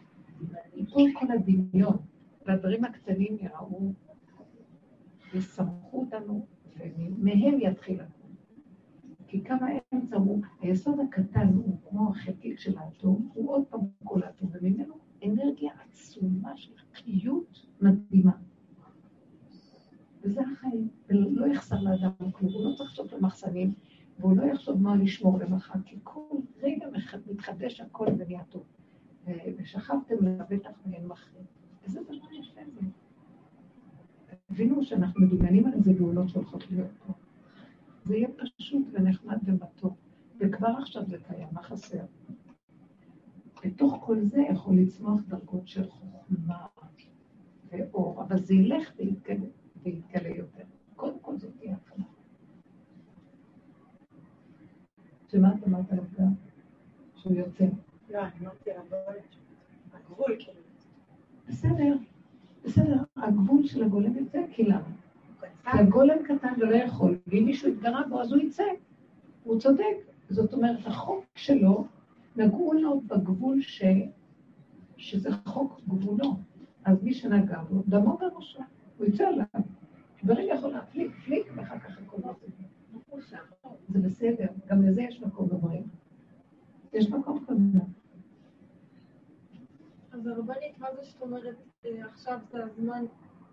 A: ייפול כל הדמיון, והדברים הקטנים יראו, יסמכו אותנו, ומהם יתחיל הכול. כי כמה אמצע הוא, היסוד הקטן הוא כמו החלקיק של האטום, הוא עוד פעם כל האטום, וממנו אנרגיה עצומה של חיות מדהימה. וזה החיים, ולא יחסר לאדם כלום, הוא לא צריך לעשות למחסנים, והוא לא יחשוב מה לשמור למחר, כי כל רגע מתחדש הכל ונהיה טוב. ושכבתם לבטח ואין מחרים. איזה דבר יפה זה. תבינו שאנחנו מדומיינים על איזה גאולות שהולכות להיות פה. זה יהיה פשוט ונחמד ומתוק, וכבר עכשיו זה קיים, מה חסר? בתוך כל זה יכול לצמוח דרגות של חוכמה ואור, אבל זה ילך ויתגלה, ויתגלה יותר. קודם כל זאת תהיה התחלה. שמה את אמרת עליו גם? שהוא יוצא.
C: לא, אני אמרתי הגולת. הגבול כאילו.
A: בסדר, בסדר, הגבול של הגולם יוצא, כי למה? כי
C: קטן.
A: הגולם קטן ולא יכול, ואם מישהו התגרה בו אז הוא יצא. הוא צודק. זאת אומרת, החוק שלו, נגעו לו בגבול ש... שזה חוק גבולו. אז מי שנגע בו, דמו בראשו, הוא יצא עליו. ברגע יכול להפליק, פליק, ואחר כך הכל בסדר. זה בסדר, גם לזה יש מקום בבריאה. יש מקום כזה.
D: אז הרבנית, מה זה שאת אומרת, אה, עכשיו זה הזמן,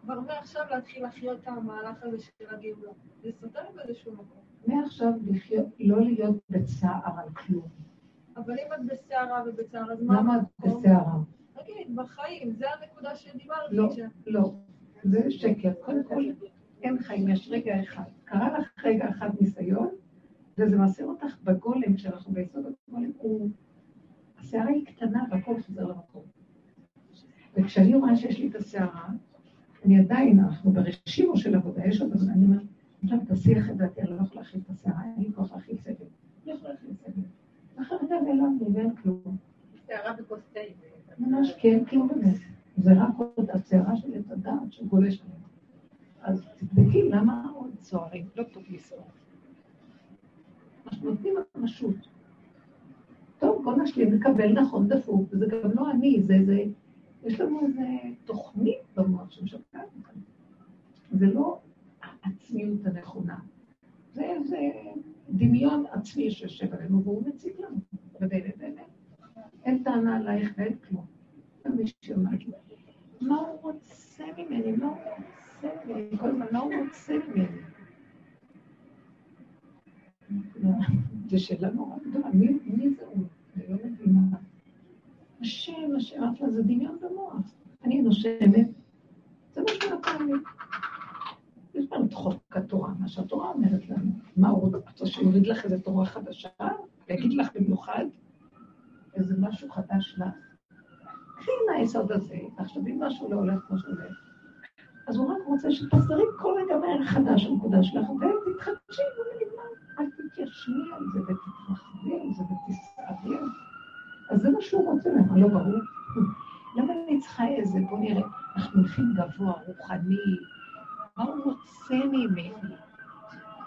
D: כבר מעכשיו להתחיל לחיות את המהלך הזה של הגאולה? זה סותר באיזשהו מקום.
A: מעכשיו לחיות, לא להיות בצער על כלום.
D: אבל אם את בסערה ובצער, אז מה
A: למה את? בסערה?
D: תגיד, בחיים, זה הנקודה שדיברתי.
A: לא, לא, זה שקר. קודם כל, אין חיים, יש רגע אחד. קרה לך רגע אחד ניסיון, וזה מסיר אותך בגולם, כשאנחנו ביסוד הגולם, הוא... הסערה היא קטנה והכל חוזר למקום. וכשאני רואה שיש לי את הסערה, אני עדיין, אנחנו ברשימו של עבודה, יש עוד אני אומרת, עכשיו תסיח את דעתי, אני לא יכולה להכיל את הסערה, אין לי כוח להכיל סבל. לא יכולה להכיל סבל. אחר כך נעלם לי ואין כלום.
C: שערה בכוס תה.
A: ממש כן, כלום באמת. זה רק עוד הסערה של עץ הדעת שגולש עליהם. אז תבדקי למה עוד סוערים, לא טוב לסעור. אנחנו נותנים ממשות. טוב, בוא נשלים, נקבל נכון דפוק, וזה גם לא אני, זה, זה, יש לנו איזה תוכנית במוח שמשגעת אותנו. זה לא העצמיות הנכונה, זה איזה דמיון עצמי שיושב עלינו, והוא מציג לנו, ובאמת באמת. אין טענה עלייך ואין כלום. מישהו אמר מה הוא רוצה ממני? מה הוא רוצה ממני? כל הזמן, מה הוא רוצה ממני? זו שאלה נורא גדולה, מי זה הוא? אני לא מבינה. השם, השם, לה, זה דמיון במוח. אני נושמת, זה מה שנתן לי. יש לנו את חוק התורה, מה שהתורה אומרת לנו. מה הוא רוצה, שיוריד לך איזה תורה חדשה? ויגיד לך במיוחד איזה משהו חדש לך? קחי מהיסוד הזה, תחשבי משהו לא הולך כמו שהולך. אז הוא רק רוצה שתחזרי כל רגע מהר חדש הנקודה שלך, ותתחדשי ונגמר. אל תתיישני על זה ותתרחבי על זה ותסערי על זה. אז זה מה שהוא רוצה ממך, לא ברור. למה אני צריכה איזה, בוא נראה, אנחנו הולכים גבוה, רוחני, מה הוא רוצה ממני?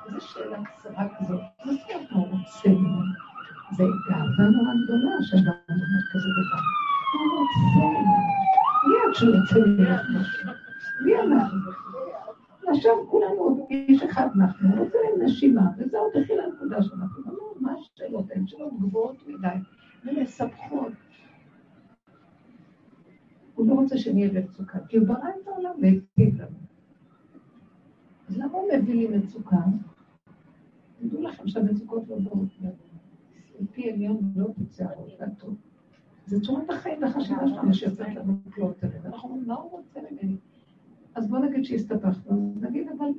A: איזו שאלה קצרה כזאת, מה זאת אומרת מה הוא רוצה ממני? זה גאווה נורא גדולה שאדם אומר כזה דבר. מה הוא רוצה ממני? מי את שהוא ממך משהו? מי אנחנו? עכשיו כולנו איש אחד אנחנו, הוא רוצה להם נשימה, וזה עוד הכי לנקודה שאנחנו. לא, מה השאלות? הן שאלות גבוהות מדי, ומסבכות. הוא לא רוצה שנהיה במצוקה, כי הוא ברא את העולם והטיב לנו. אז למה הוא מביא לי מצוקה? תדעו לכם שהמצוקות לא באות מפי עליון לא תצא הרוב, טוב. זה צורת החיים והחשיבה שלנו שיוצאת לנו פלוט עליהם. אנחנו אומרים, מה הוא רוצה ממני? אז בוא נגיד שהסתבכנו, אז נגיד, אבל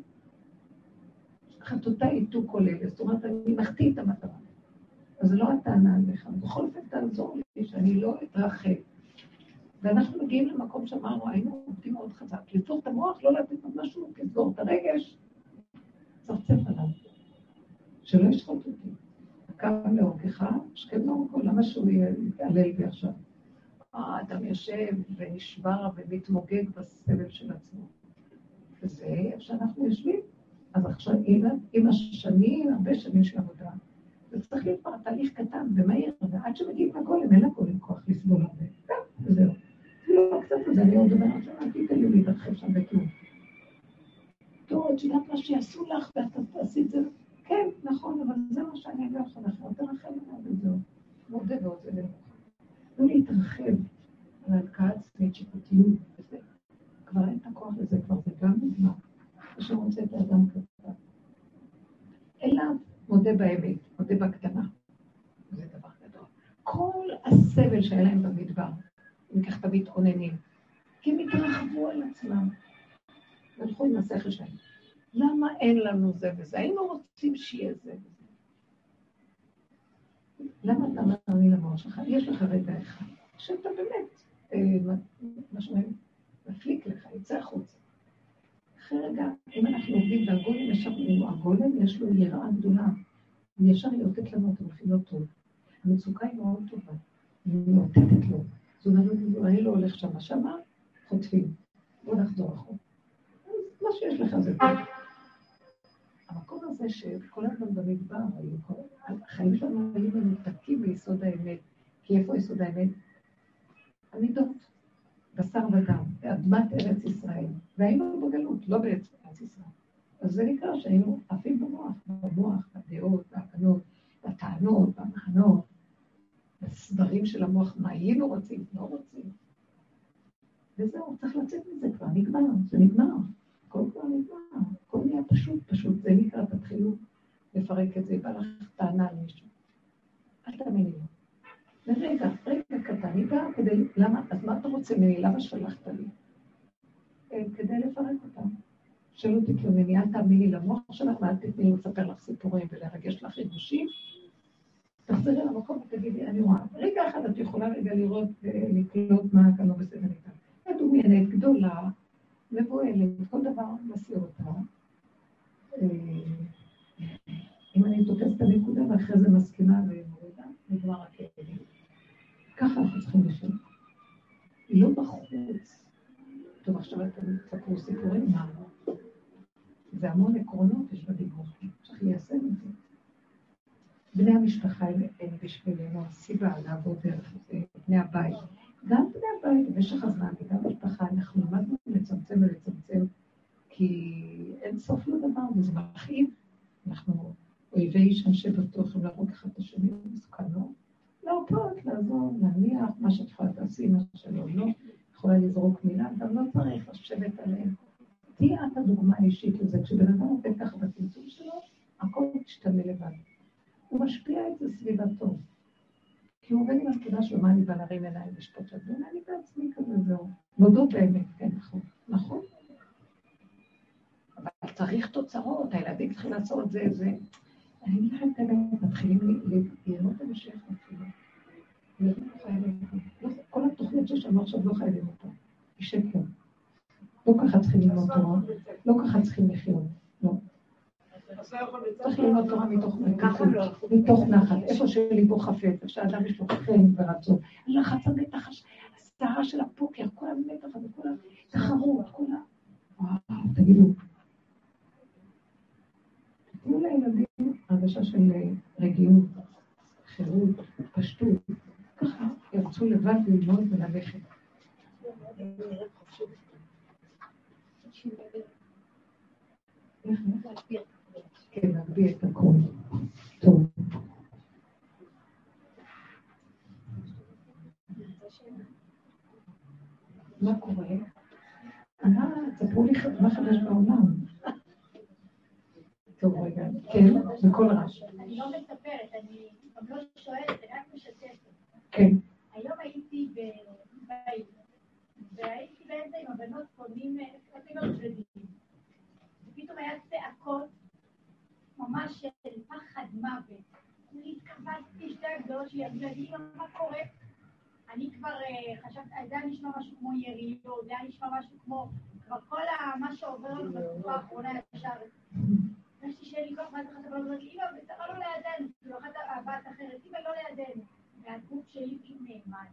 A: חטאותי ייתו כל אלה, זאת אומרת, אני מחטיא את המטרה. אז זו לא הטענה עליך, בכל אופן תעזור לי שאני לא אתרחב. ואנחנו מגיעים למקום שאמרנו, היינו עובדים מאוד חזק, לצור את המוח, לא לתת עוד משהו, לסגור את הרגש, צפצף עליו, שלא ישחוט אותי. קם להורגך, השכם להורגו, למה שהוא יתעלל בי עכשיו? האדם יושב ונשבר ומתמוגג בסבל של עצמו. וזה איפה שאנחנו יושבים. אז עכשיו, עם, השנים, הרבה שנים של עבודה, זה צריך להיות כבר תהליך קטן ומהיר, ועד שמגיעים לגולם, אין לגולם כוח לסבול הרבה. גם, וזהו. אפילו קצת הזה, אני עוד אומרת, אל תיתן לי להתרחב שם בכלום. טוב, את יודעת מה שיעשו לך, ואת תעשי את זה. כן, נכון, אבל זה מה שאני לא יכולה, תרחב עליו וזהו. מודה ועוזב למוכן. לא להתרחב על הלקאה עצמית, שיפוטיות וזה. כבר אין את הכוח לזה, כבר זה גם נגמר. מי שרוצה את האדם קטן. אליו מודה באמת, מודה בקטנה. זה דבר גדול. כל הסבל שהיה להם במדבר, אם כך תמיד מתאוננים, כי הם התרחבו על עצמם. והלכו עם השכל שלהם. למה אין לנו זה וזה? היינו רוצים שיהיה זה וזה. למה אתה לי למוח שלך? יש לך רגע אחד, שאתה באמת, אה, מה שאומרים, מפליק לך, יצא החוצה. אחרי רגע, אם אנחנו עובדים והגולם ישר, הגולם יש לו יראה גדולה, הוא ישר יאותת לנו, אתם הולכים לא טוב. המצוקה היא מאוד טובה, היא מאותתת לו. זאת אומרת, אני לא הולך שמה, שמה חוטפים. בוא נחזור אחורה. מה שיש לך זה טוב. המקום הזה שכל הזמן במדבר היו, כל... החיים שלנו היו מנותקים ביסוד האמת. כי איפה יסוד האמת? המידות, בשר ודם, באדמת ארץ ישראל. והיינו בגלות, לא בארץ ישראל. אז זה נקרא שהיינו עפים במוח, במוח, בדעות, בהבנות, בטענות, במחנות, בסדרים של המוח, מה היינו רוצים, לא רוצים. וזהו, צריך לצאת מזה כבר, נגמר, זה נגמר. הכל כבר נגמר, הכל נהיה פשוט, פשוט, זה נקרא, תתחילו לפרק את זה, בא לך טענה על מישהו. אל תאמיני לו. לרגע, רגע קטן, היא באה כדי, למה, אז מה אתה רוצה ממני? למה שלחת לי? אה, כדי לפרק אותם. שלא תתלונני, אל תאמיני למוח שלך ואל תתני לי לספר לך סיפורים ולרגש לך ריגושים. תחזרי למקום ותגידי, אני רואה. רגע אחד את יכולה רגע לראות ולקלוט מה כאן לא בסדר איתה. מדומיינת, גדולה, מבוהלת, כל דבר מסיר אותה. אה, אם אני תופסת את הנקודה ואחרי זה מסכימה ומורידה, נגמר הכאב. ככה אנחנו צריכים לשאול. לא בחוץ. טוב, עכשיו אתם תספרו סיפורים, מה? זה המון עקרונות יש בדיבור, צריך ליישם את זה. בני המשפחה הם בשבילנו הסיבה לעבוד דרך זה, בני הבית. גם בני הבית במשך הזמן וגם במשפחה, אנחנו למדנו לצמצם ולצמצם, כי אין סוף לדבר, וזה מכאיב. אנחנו אויבי איש אנשי בטוח, הם להרוג אחד את השני, מסוכן לא. להרפות, לעזור, להניח, מה שאת יכולה תעשי, מה שלא, לא. יכולה לזרוק מילה, גם לא צריך לשבת עליהם. תהיי את הדוגמה האישית לזה. כשבן אדם עובד ככה בצמצום שלו, הכל משתנה לבד. הוא משפיע את זה סביבתו. כי הוא עובד עם הנקודה שלו, מה אני בא להרים עיניים לשפוט את זה? אני בעצמי כזה, זהו. מודות באמת, כן, נכון. נכון. אבל צריך תוצאות, הילדים צריכים לעשות זה, זה. אני אגיד לכם את האמת, מתחילים ליהנות המשך אפילו. כל התוכנית שיש לנו עכשיו לא חייבים אותה. היא שקר. לא ככה צריכים ללמוד תורה, לא ככה צריכים לחיות. לא. צריך ללמוד תורה מתוך מתוך נחת, איפה שליבו חפץ, איפה שאדם יש לו חן ורצון. לחץ המתח, הסערה של הפוקר, כל המתח הזה, כל התחרות, כל ה... וואו, תגידו. תנו לילדים הרגשה של רגיעות, חירות, פשטות. ככה ירצו לבד ללמוד וללכת. כן, להגביה את הכול. טוב. מה קורה? אה, תספרו לי מה חדש בעולם. טוב, רגע. כן, בכל רעש.
E: אני לא מספרת, אני גם לא שואלת, אני רק משתפת.
A: כן.
E: היום הייתי בבית, והייתי באמצע עם הבנות קונים, קונים בגדים. ופתאום היה צעקות ממש של פחד מוות. אני התקבצתי שתי הגדולות שלי, אני אמרתי, מה קורה? אני כבר חשבתי, זה היה נשמע משהו כמו יריות, זה היה נשמע משהו כמו, כבר כל מה שעובר לנו בתקופה האחרונה ישר. הרגשתי שאין לי כוח, מה זה חשב, אבל אמרתי, אמא, בסדר, לא לידינו, כאילו אחת הבת אחרת, אמא, לא לידינו. והגוף שלי כאילו נאמן.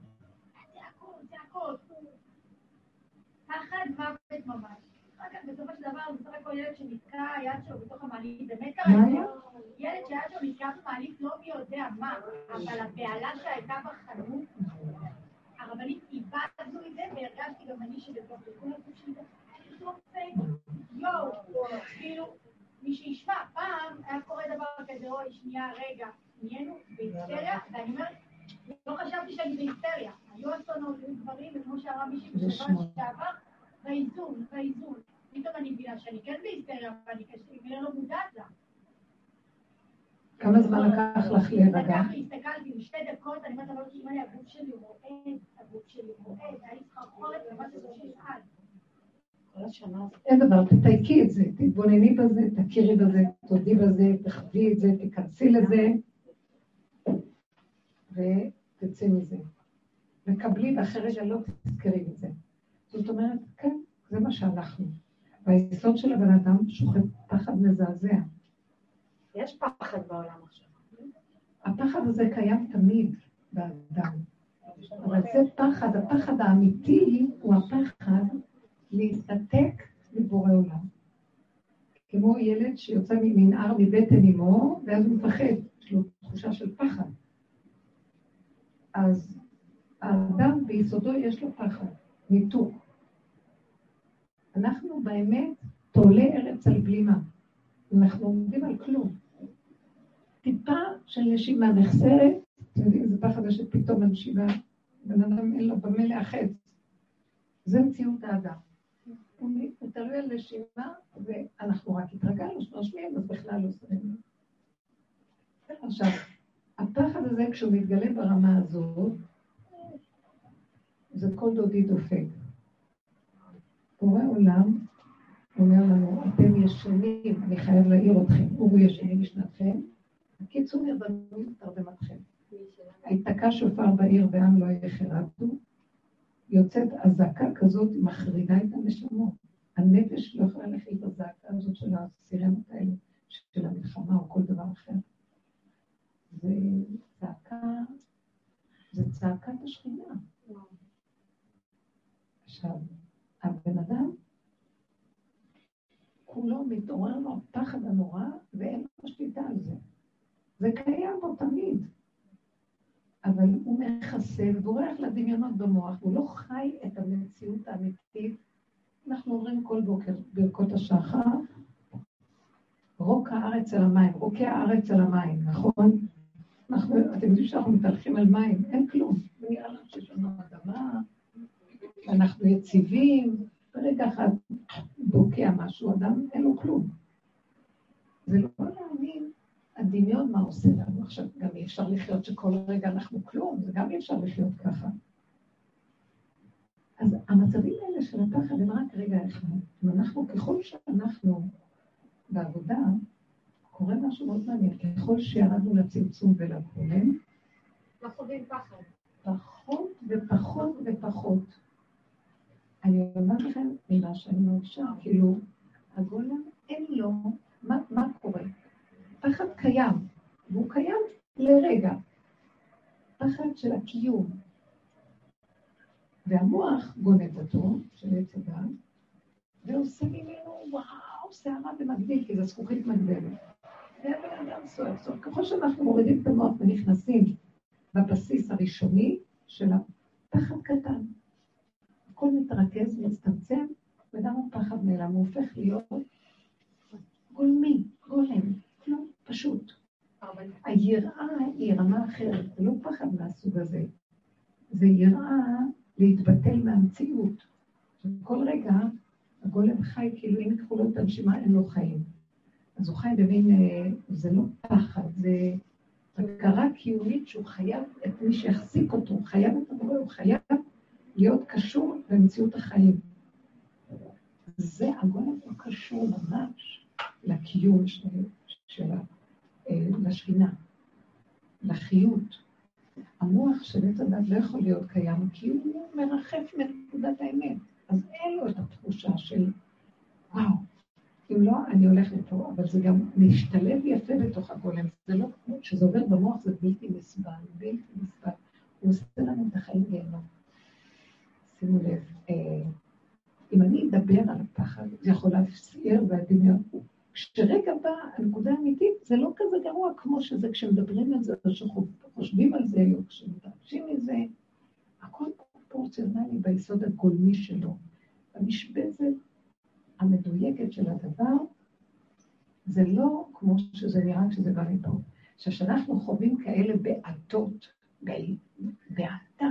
E: צעקות, צעקות. פחד מוות ממש. אחר כך בסופו של דבר, בסך הכל ילד שנתקע היד שלו בתוך המעלית, באמת קרה. ילד שהיד שלו נתקע במעלית לא מי יודע מה, אבל הבהלה שהייתה בחנות, הרבנית איבדנו את זה, והרגשתי גם אני שבתוך כל הגוף שלי, יואו, כאילו, מי שישמע, פעם היה קורה דבר כזה, אוי, שנייה, רגע, נהיינו בהיסטריה, ואני אומרת, לא חשבתי שאני בהיסטריה. היו אסונות, היו דברים, וכמו שאמרה מישהי בשבוע שעבר, באיזון, באיזון. פתאום אני מבינה שאני כן בהיסטריה, ואני כנראה לא מודעת לה.
A: כמה זמן לקח לך להירגע?
E: הסתכלתי, בשתי דקות, אני אומרת, אבל אמא לי, הגוף שלי רועד, הגוף שלי רועד, היה לי סחרחורת, ממש איזה שיפעל.
A: אין דבר, תתייקי את זה, תתבונני בזה, תכירי בזה, תודי בזה, תחווי את זה, תיכנסי לזה, ותצאי מזה. וקבלי, ואחרי רגע לא תזכרי את זה. זאת אומרת, כן, זה מה שאנחנו. והיסוד של הבן אדם שוכב פחד מזעזע.
C: יש פחד בעולם עכשיו.
A: הפחד הזה קיים תמיד באדם. אבל זה פחד, הפחד האמיתי הוא הפחד להסתתק מבורא עולם. כמו ילד שיוצא ממנהר מבטן אמו, ואז הוא מפחד, יש לו תחושה של פחד. אז האדם ביסודו יש לו פחד, ניתוק. אנחנו באמת תולה ארץ על בלימה. אנחנו עומדים על כלום. טיפה של נשימה נחסרת, אתם יודעים, זה פחד שפתאום הנשימה, בן אדם אין לו במה להיאחז. זה מציאות האדם. הוא תלוי על נשימה, ואנחנו רק התרגלנו שנושמים, אז בכלל לא שמים. עכשיו, הפחד הזה, כשהוא מתגלה ברמה הזאת, זה כל דודי דופק. בורא עולם אומר לנו, אתם ישנים, אני חייב להעיר אתכם, אורו ישנים משנתכם, הקיצור נרדמים תרדמתכם. היתקע שופר בעיר ועם לא יחרדו, יוצאת אזעקה כזאת, מחרידה את הנשמות. הנפש לא יכולה להכיל את הזעקה הזאת של הסירנות האלה, של המלחמה או כל דבר אחר. זה צעקה, זה צעקת השכינה. עכשיו, הבן אדם, כולו מתעורר לו הפחד הנורא, ואין לו שליטה על זה. זה קיים בו תמיד. אבל הוא מכסה ובורח לדמיונות במוח, הוא לא חי את המציאות האמיתית. אנחנו אומרים כל בוקר ברכות השחר, רוק הארץ על המים, רוקי הארץ על המים, נכון? אנחנו, אתם יודעים שאנחנו מתהלכים על מים, אין כלום. ונראה לנו שיש לנו אדמה, ואנחנו יציבים, ברגע אחד בוקע משהו, אדם אין לו כלום. זה לא להאמין הדמיון מה עושה לנו. עכשיו, גם אי אפשר לחיות שכל רגע אנחנו כלום, זה גם אי אפשר לחיות ככה. אז המצבים האלה של הפחד הם רק רגע אחד. אם אנחנו, ככל שאנחנו בעבודה, קורה משהו מאוד מעניין. ככל שירדנו לצמצום ולגולם,
C: לא חווים פחד.
A: פחות ופחות ופחות. אני אומרת לכם, ממה שאני מרגישה, כאילו, הגולם אין לו, מה, מה קורה? פחד קיים, והוא קיים לרגע. פחד של הקיום. והמוח גונב אותו, של עץ הדת, ועושה ממנו, וואו, שערה במקביל, כי זו זכוכית מגבלת. והבן אדם סוער סוער. ככל שאנחנו מורידים את המוח ונכנסים בבסיס הראשוני של הפחד קטן, הכל מתרכז, מצטמצם, וגם הפחד נעלם, הוא הופך להיות גולמי, גולם, כלום, פשוט. היראה היא רמה אחרת, זה לא פחד מהסוג הזה, זה יראה להתבטל מהמציאות. כל רגע הגולם חי כאילו אם יקחו לו את הנשימה אין לו חיים. אז הוא חי במין, אה, זה לא פחד, זה הכרה קיומית שהוא חייב את מי שיחזיק אותו, הוא חייב את המורה, הוא חייב להיות קשור במציאות החיים. זה, הגולם לא קשור ממש לקיום של, של אה, לשכינה, לחיות. המוח של עץ הדת לא יכול להיות קיים, כי הוא מרחף מנקודת האמת. אז אין לו את התחושה של, וואו, אם לא, אני הולך לפה, אבל זה גם משתלב יפה בתוך הגולם. זה לא כמו, כשזה עובר במוח זה בלתי נסבל, בלתי נסבל. הוא עושה לנו את החיים גיהנום. שימו לב, אה, אם אני אדבר על הפחד, זה יכול להפסיע והדמיון. כשרגע בא הנקודה האמיתית, זה לא כזה גרוע כמו שזה כשמדברים על זה, או שחושבים על זה, או כשמתרגשים מזה. הכל פרופורציונלי ביסוד הגולמי שלו. המשבצת המדויקת של הדבר, זה לא כמו שזה נראה כשזה בא מפה. עכשיו, כשאנחנו חווים כאלה בעתות, בעתה,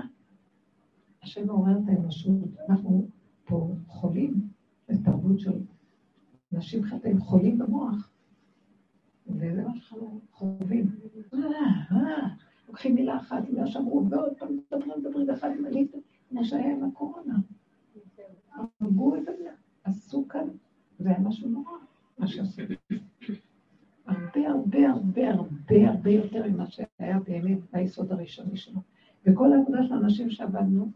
A: השם מעורר את האנושות, אנחנו פה חולים בתרבות של אנשים חטאים חולים במוח, וזה מה שאנחנו חווים. לוקחים מילה אחת, מילה שאמרו, ועוד פעם מדברים, מדברים, ואחד עם הליטה, כמו שהיה עם הקורונה. הרגו את זה, עשו כאן, זה היה משהו נורא, מה שעשו. הרבה הרבה הרבה הרבה הרבה יותר ממה שהיה באמת ביסוד הראשוני שלו. וכל העבודה של האנשים שעבדנו,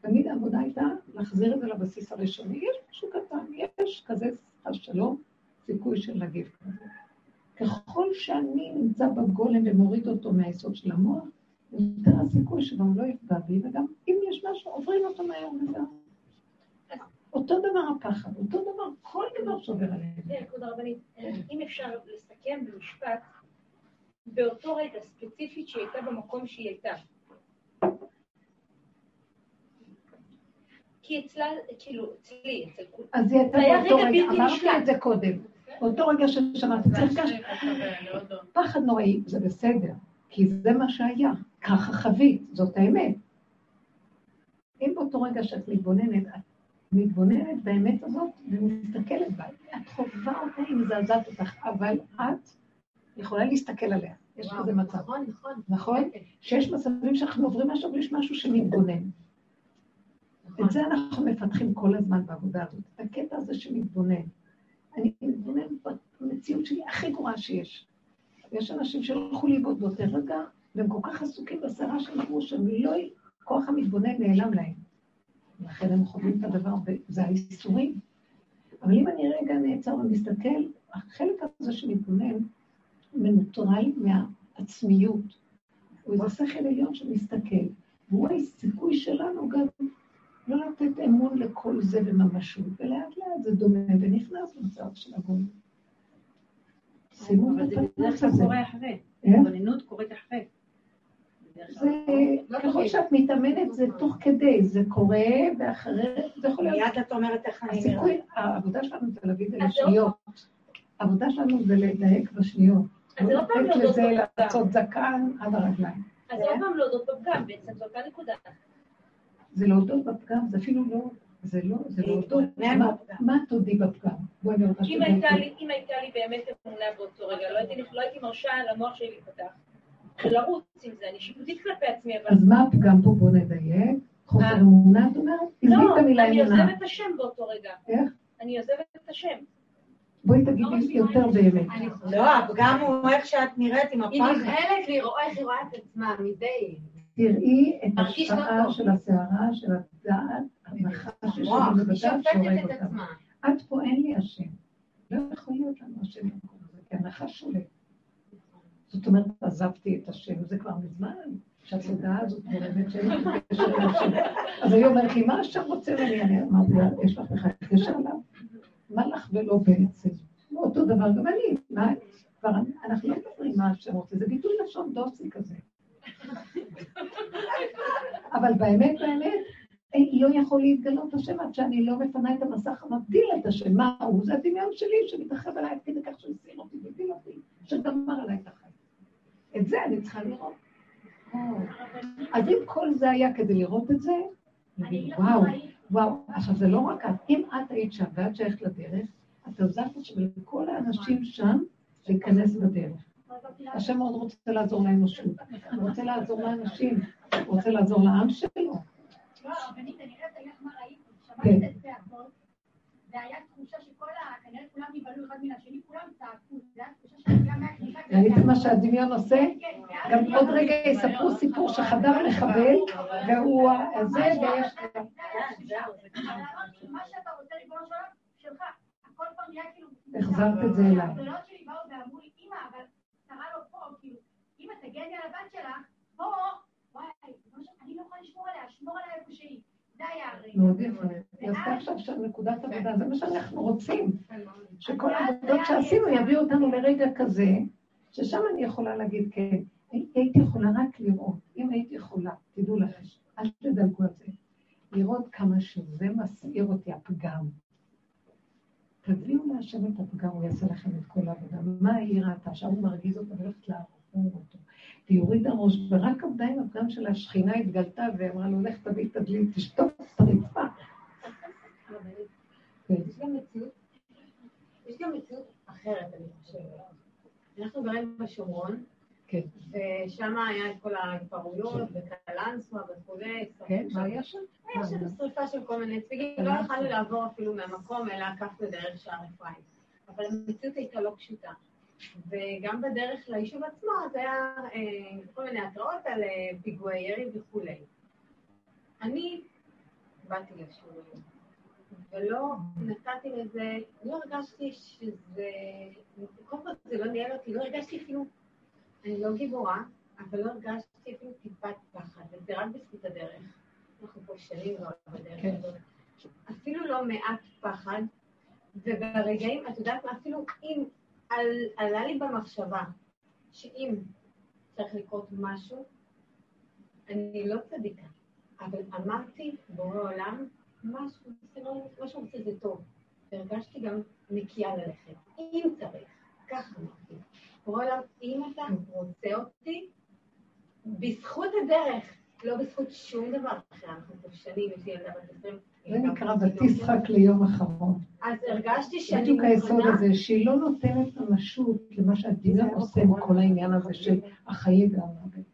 A: תמיד העבודה הייתה להחזיר את זה לבסיס הראשוני. יש משהו קטן, יש כזה השלום, סיכוי של נגיף כזה. ככל שאני נמצא בגולם ומוריד אותו מהיסוד של המוח, יותר הסיכוי שגם לא יפגע בי, וגם אם יש משהו, עוברים אותו מהר וזהו. אותו דבר הפחד, אותו דבר, כל דבר שעובר עליהם.
C: כבוד הרבנית, אם אפשר לסכם במשפט, באותו רגע ספציפית שהיא הייתה במקום שהיא הייתה. כי אצלה, כאילו, אצלי, אצל כולם.
A: אז היא הייתה באותו רגע, אמרתי את זה קודם. באותו רגע ששמעתי, צריך פחד נוראי, זה בסדר, כי זה מה שהיה, ככה חווית, זאת האמת. אם באותו רגע שאת מתבוננת, את מתבוננת באמת הזאת ומסתכלת בה, את חווה אותה, היא מזעזעת אותך, אבל את יכולה להסתכל עליה. יש כזה מצב.
G: נכון, נכון.
A: נכון? שיש מצבים שאנחנו עוברים משהו ויש משהו שמתבונן. את זה אנחנו מפתחים כל הזמן בעבודה הזאת. הקטע הזה שמתבונן. אני מתבונן במציאות שלי הכי גרועה שיש. יש אנשים שהלכו לאיבוד באותו רגע, והם כל כך עסוקים בסערה של אמרו שהם לא... כוח המתבונן נעלם להם. לכן הם חווים את הדבר, וזה האיסורים. אבל אם אני רגע נעצר ומסתכל, החלק הזה שמתבונן מנוטרל מהעצמיות. הוא איזה שכל עליון שמסתכל, והוא הסיכוי שלנו גם לא לתת אמון לכל זה בממשות, ולאט לאט זה דומה ונכנס למצב של הגון. שימו
H: אבל זה
A: לתנ"ך
H: בדרך כלל
A: הזה.
H: קורה אחרי.
A: איך?
H: התבוננות קורית אחרי.
A: זה, ככל שאת מתאמנת זה תוך כדי, זה קורה, ואחרי, זה יכול להיות
G: מיד את אומרת איך אני.
A: הסיכוי, העבודה שלנו זה להביא את זה לשניות. העבודה שלנו זה לדייק בשניות.
C: אז זה
A: לא
C: לא פעם
A: לתת
C: להודות
A: לזה
C: בפגם.
A: לעשות זקן עד הרגליים.
C: אז זה עוד פעם להודות בפגם, בעצם זו אותה נקודה.
A: זה להודות בפגם, זה אפילו לא, זה לא, זה להודות. מה- תודי בפגם? בואי אני רוצה
C: אם
A: שתודי.
C: הייתה לי, אם הייתה לי באמת אמונה באותו רגע, לא הייתי, לא מרשה למוח שלי להיפתח. ולרוץ עם זה, אני שיפוטית כלפי עצמי, אבל...
A: אז מה הפגם פה? בוא נדייק. חוסר. אמונה, את אומרת?
C: לא,
A: את המילה
C: אני. עוזבת את השם באותו רגע.
A: איך?
C: אני עוזבת את השם.
A: בואי תגידי יותר באמת.
G: לא, הפגם הוא איך שאת נראית עם
I: היא
G: הפחד.
I: נבהלת לראות איך היא רואה את עצמה מדי.
A: תראי את
I: לא
A: ההשפעה. של הסערה, של הדעת, הנחש
I: שופטת
A: שהורג
I: את
A: אותה. עד פה אין לי השם. לא יכול להיות לנו השם במקום הזה, כי הנחש שולט. זאת אומרת, עזבתי את השם, זה כבר מזמן, שהתודעה הזאת גורמת שאין לי קשר להשם. אז היא אומרת לי, מה השם רוצה ממני? אני אמרתי לה, יש לך בכלל קשר אליו? מה לך ולא בעצם? אותו דבר גם אני, מה, כבר אנחנו לא מדברים מה השם רוצה, זה ביטוי לשון דוסי כזה. אבל באמת, באמת, אין- לא יכול להתגלות השם עד שאני לא מפנה את המסך המבדיל את השם. מה הוא? זה הדמיון שלי שמתרחב עליי עד כדי כך שהסיר אותי והבדיל אותי, שגמר עליי את החיים. את זה אני צריכה לראות. אז אם כל זה היה כדי לראות את זה, וואו. וואו. עכשיו, זה לא רק את. אם את היית שם ואת שייכת לדרך, את עוזרת עכשיו לכל האנשים שם להיכנס בדרך. השם מאוד רוצה לעזור לאנושות. הוא רוצה לעזור לאנשים, הוא רוצה לעזור לעם שלו.
E: לא, הרבנית, אני חייבת להגיד לך מה ראיתי.
A: כן.
E: שמעתי את הצעקות, והיה תחושה שכל ה... כנראה כולם נבהלו אחד מן השני, כולם צעקו. זו הייתה תחושה שאני גם מהקליטה...
A: ראיתם מה שהדמיון עושה?
E: כן, ואז
A: גם עוד רגע יספרו סיפור שחדר מחבל, והוא הזה, ויש...
E: מה שאתה רוצה, עולם, שלך. הכל כבר נהיה כאילו...
A: החזרת את זה אליי.
E: הבנות שלי באו ואמרו לי, אמא, אבל קרה לו פה, כאילו, אמא, תגני על הבת שלך, פה, וואי, של- אני לא יכולה לשמור עליה, שמור עליה איפה שהיא. זה היה הרגע.
A: מאוד יפה. היא עשתה עכשיו שם נקודת עבודה, זה מה שאנחנו רוצים. שכל העבודות שעשינו יביאו אותנו לרגע כזה, ששם אני יכולה להגיד, כן, הייתי יכולה רק לראות, אם הייתי יכולה, תדעו לכם, אל תדלגו על זה, לראות כמה שזה מסעיר אותי, הפגם. תביאו להשם את הפגם, הוא יעשה לכם את כל העבודה. מה היא ראתה? שם הוא מרגיז אותה והולכת להרוג אותו. והיא הורידה ראש, ורק עבדה עם הפגם של השכינה התגלתה, ואמרה לו, לך תביא את הדלי, תשטוף את הרצפה. כן.
I: יש גם מציאות, יש גם מציאות אחרת, אני חושבת. אנחנו גרים בשומרון,
A: כן.
I: ושם היה את כל ההתפרעויות, וקלנסווה וכולי.
A: כן, מה היה שם?
I: היה שם שרפה של כל מיני צמיגים, לא יכולנו לעבור אפילו מהמקום, אלא עקפנו דרך שער אפרים. אבל המציאות הייתה לא פשוטה. וגם בדרך ליישוב עצמו, אז היה אה, כל מיני התראות על אה, פיגועי ירי וכולי. אני באתי לשיעורים, ולא נתתי לזה, לא הרגשתי שזה, קודם כל זה לא ניהל אותי, לא הרגשתי אפילו, אני לא גיבורה, אבל לא הרגשתי אפילו טיפת פחד, וזה רק בזכות הדרך. אנחנו פה שנים כבר בדרך
A: כן.
I: הזאת. אפילו לא מעט פחד, וברגעים, את יודעת מה, אפילו אם על, עלה לי במחשבה שאם צריך לקרות משהו, אני לא צדיקה, אבל אמרתי, בורא עולם, משהו, מה שהוא רוצה זה טוב. והרגשתי גם נקייה ללכת, אם צריך, ככה אמרתי. בורא עולם, אם אתה רוצה אותי, בזכות הדרך, לא בזכות שום דבר אחר, אנחנו פה שנים, יש לי ילדה בת 20.
A: זה נקרא ותשחק ליום אחרון.
I: אז הרגשתי שאני
A: בדיוק היסוד
I: מוכנה,
A: הזה, שהיא לא נותנת ממשות למה שהדמיון עושה עם כל העניין הזה של החיים והמוות.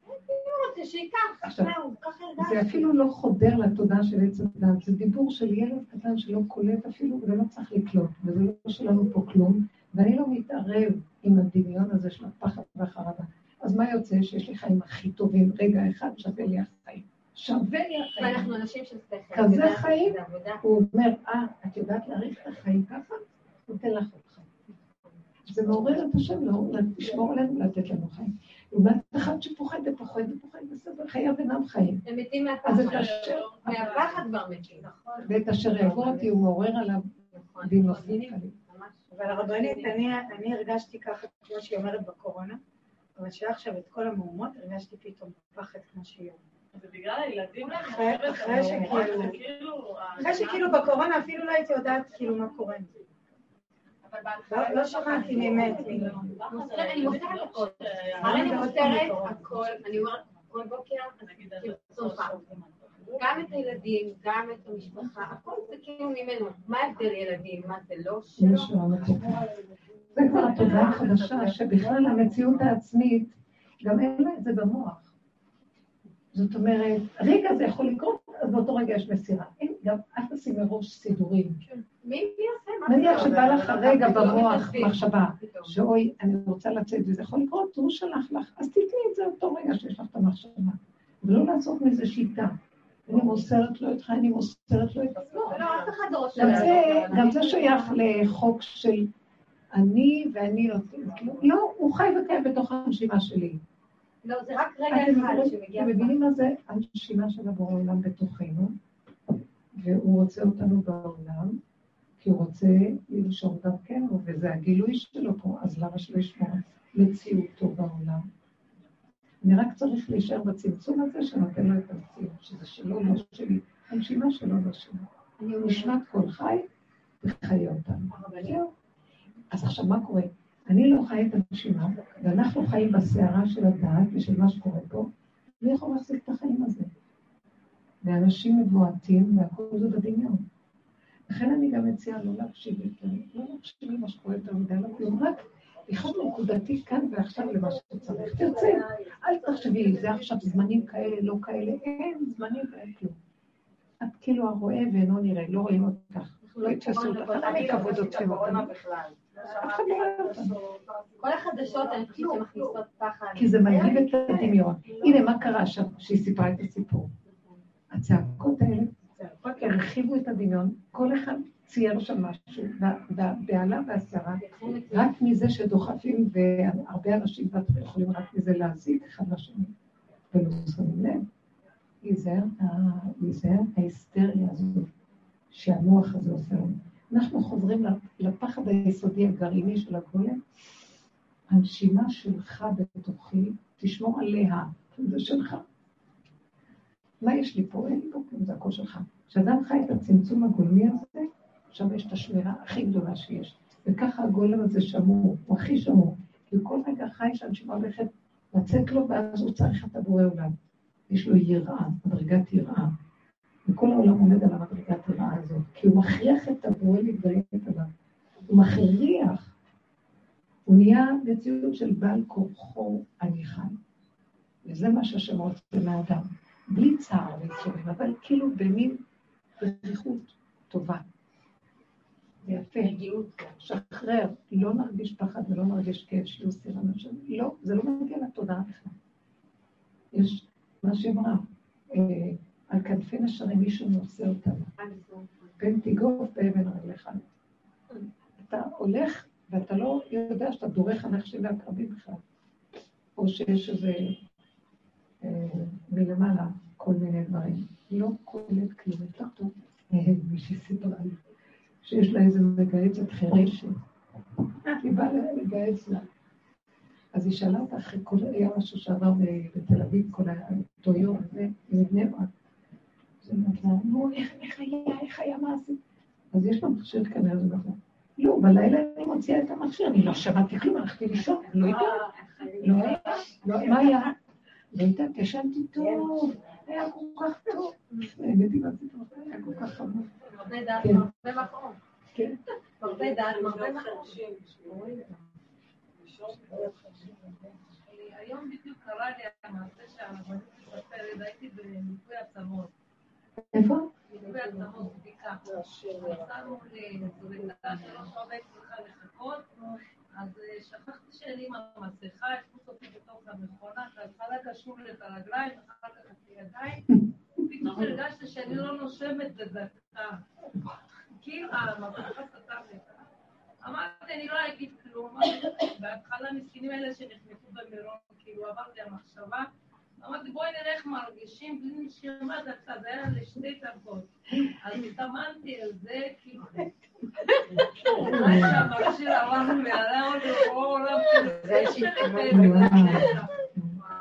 A: זה. אפילו לא חודר לתודעה של עץ הדת, זה דיבור של ילד קטן שלא קולט אפילו ולא צריך לקלוט, וזה לא שלנו פה כלום, ואני לא מתערב עם הדמיון הזה של הפחד והחרדה. אז מה יוצא? שיש לי חיים הכי טובים, רגע אחד שווה לי החיים. שווה לי החיים.
I: ואנחנו אנשים של שכל.
A: כזה חיים? הוא אומר, אה, את יודעת להעריך את החיים ככה? נותן לך עוד חיים. זה מעורר את השם לא, לשמור עלינו, לתת לנו חיים. לעומת אחד שפוחד ופוחד ופוחד, בסדר, חייו אינם חיים.
I: הם מתים
A: אז
I: מהפחד.
A: את אשר,
I: מהפחד כבר מתים.
A: ואת אשר יבוא אותי הוא מעורר עליו
I: נכון.
A: דין נוספים.
I: ממש.
G: אבל הרבנית, אני, אני הרגשתי ככה, כמו שהיא אומרת בקורונה, אבל שהיה עכשיו את כל המהומות, הרגשתי פתאום פחד כמו שהיא אומרת. אחרי- שכאילו-
F: כאילו...
G: אחרי שכאילו בקורונה אפילו לא הייתי יודעת כאילו מה קורה. לא, לא שמעתי ממך.
I: אני מוסרת הכל. אני מוסרת הכל, אני אומרת כל בוקר, כאילו. גם את הילדים, גם את המשפחה, הכל זה כאילו ממנו. מה ההבדל ילדים? מה זה לא שלו?
A: זה כבר התודעה החדשה, שבכלל המציאות העצמית, גם אין לה את זה במוח. זאת אומרת, רגע זה יכול לקרות, אז באותו רגע יש מסירה. אין, גם אל תשים מראש סידורים.
I: מי מי עושה?
A: נניח
I: זה?
A: שבא לך רגע במוח. מחשבה. שאוי, אני רוצה לצאת וזה יכול לקרות, הוא שלח לך, אז תתני את זה אותו רגע שיש לך את המחשבה. ולא לעשות מזה שיטה. אני מוסרת לו אותך, אני מוסרת לו את לא.
I: לא, אף אחד לא רוצה
A: גם זה, זה שייך לחוק של אני ואני נותן, כאילו, לא, הוא חי וקיים בתוך הנשימה שלי.
I: לא, זה רק רגע אחד שמגיע...
A: אתם מבינים מה זה הנשימה של הבורא עולם בתוכנו, והוא רוצה אותנו בעולם, כי הוא רוצה לנשום דרכנו, וזה הגילוי שלו פה, אז למה שלא ישמור מציאותו בעולם? אני רק צריך להישאר בצמצום הזה שנותן לו את המציאות, שזה שלו, לא שלי, הנשימה שלו, לא
I: אומרת,
A: נשמת כל חי וחיה אותנו. אז עכשיו מה קורה? אני לא חי את הנשימה, ואנחנו חיים בסערה של הדעת ושל מה שקורה פה, מי יכול להחזיק את החיים הזה? ואנשים מבועתים, והכל זה בדמיון. לכן אני גם מציעה לא להקשיב יותר, לא להקשיב למה שקורה יותר מדי, לא כלום, רק אחד נקודתי כאן ועכשיו למה שצריך. תרצה, אל תחשבי, זה עכשיו זמנים כאלה, לא כאלה, אין זמנים ואין כלום. את כאילו הרואה ואינו נראה, לא רואים אותך, לא יתפסו אותך, למה יכבוד אתכם אותנו?
I: כל החדשות, אני חושבת שמכניסות פחד.
A: כי זה מלהיב את הדמיון. הנה, מה קרה שם כשהיא סיפרה את הסיפור? הצעקות האלה, הרחיבו את הדמיון, כל אחד צייר שם משהו, והבהלה והסערה, רק מזה שדוחפים, והרבה אנשים יכולים רק מזה להזיק אחד לשני, ולא שמים לב. להיזהר ה- להיזהר ההיסטריה הזאת, שהמוח הזה עושה לנו. אנחנו חוזרים לפחד היסודי הגרעיני של הגולם, הנשימה שלך בתוכי, תשמור עליה, זה שלך. מה יש לי פה? אין לי פה כלום, זה הכל שלך. כשאדם חי את הצמצום הגולמי הזה, שם יש את השמירה הכי גדולה שיש. וככה הגולם הזה שמור, הוא הכי שמור. כי כל רגע חי שהנשימה הולכת לצאת לו, ואז הוא צריך את הבורא עולם. יש לו יראה, מדרגת יראה. וכל העולם עומד על המדרגת יראה הזאת, כי הוא מכריח את הבורא להתגלית עליו. הוא מכריח. הוא נהיה מציאות של בעל כורחו אני חי. וזה מה שהשם רוצה מהאדם. בלי צער ויצורים, אבל כאילו במין פריחות טובה. ויפה. שחרר, לא נרגיש פחד ולא נרגיש כאב שיהיו סירה נפשנו. לא, זה לא מגיע לתודעה בכלל. יש מה אה, על כנפי נשרים מישהו נושא אותנו. פן תיגוף באבן רגליך. אתה הולך ואתה לא יודע שאתה דורך הנחשים והקרבים בכלל. או שיש איזה אה, מלמעלה כל מיני דברים. לא קולט כלום. יותר טוב, אה, מישהי סיפרה לי, שיש לה איזה מגהצת חירשת. היא באה לגהץ לה. אז היא שאלה אותה אחרי כל, היה משהו שעבר ב- בתל אביב, כל אותו יום הזה, מבני ברק. אז היא אמרת לה, נו, איך היה, איך היה, מה עשית? אז יש לה מכשיר כנראה, אמרת לה, לא, בלילה אני מוציאה את המכשיר, אני לא שמעתי כלום, הלכתי לישון, לא יודעת. לא היה, לא, מה היה? לא יודעת, ישנתי טוב, היה כל כך טוב. נהניתי מהסיפור, היה כל כך חמור.
I: מרבה דעת,
A: כן.
I: מרבה מקום.
A: כן.
I: מרבה דעת, מרבה מקום.
F: היום בדיוק קרה לי המעשה שהרבנית מספרת, הייתי במיפוי עצמות.
A: איפה?
F: אז אה, שכחתי שאין לי מסכה, הכניסו אותי בתוך המכונה, בהתחלה קשור לי את הרגליים, אחר כך את הידיים, פתאום הרגשתי שאני לא נושמת בדקה. כאילו המסכה לי. אמרתי, אני לא אגיד כלום. בהתחלה המסכנים האלה שנכנסו במירון, כאילו עברתי המחשבה. אמרתי, בואי נראה איך מרגישים בלי נשימה דקה, זה היה לשתי דקות. אז התאמנתי על זה, כאילו... אחרי שהמכשיר עבר מעלה עוד עולם,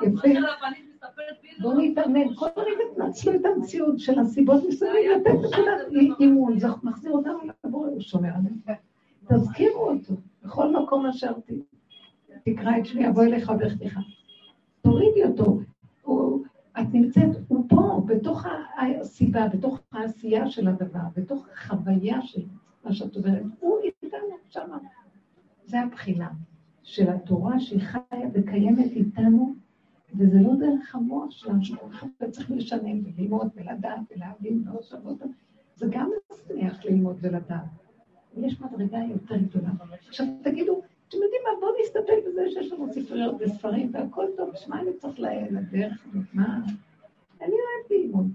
A: יפה. בואו נתאמן, כל רגע תנצלו את המציאות של הסיבות מסביב, לתת נקודת אימון, זה מחזיר אותנו לבורא, הוא שומר עליהם. תזכירו אותו, בכל מקום אשר תקרא את שמי, אבוא אליך ואברכתך. תורידי אותו. הוא, את נמצאת, הוא פה, בתוך הסיבה, בתוך העשייה של הדבר, בתוך החוויה של מה שאת אומרת. הוא איתנו שמה. זה הבחינה של התורה שהיא חיה וקיימת איתנו, וזה לא דרך המוח שלנו, אחד צריך לשנן וללמוד ולדעת ולהבין ולעשות זה גם מצליח ללמוד ולדעת. יש מדרגה יותר גדולה. עכשיו תגידו, אתם יודעים מה, בואו נסתפק בזה שיש לנו ספריות וספרים והכל טוב, שמע אני צריך לדרך הזאת, מה? אני אוהב ללמוד.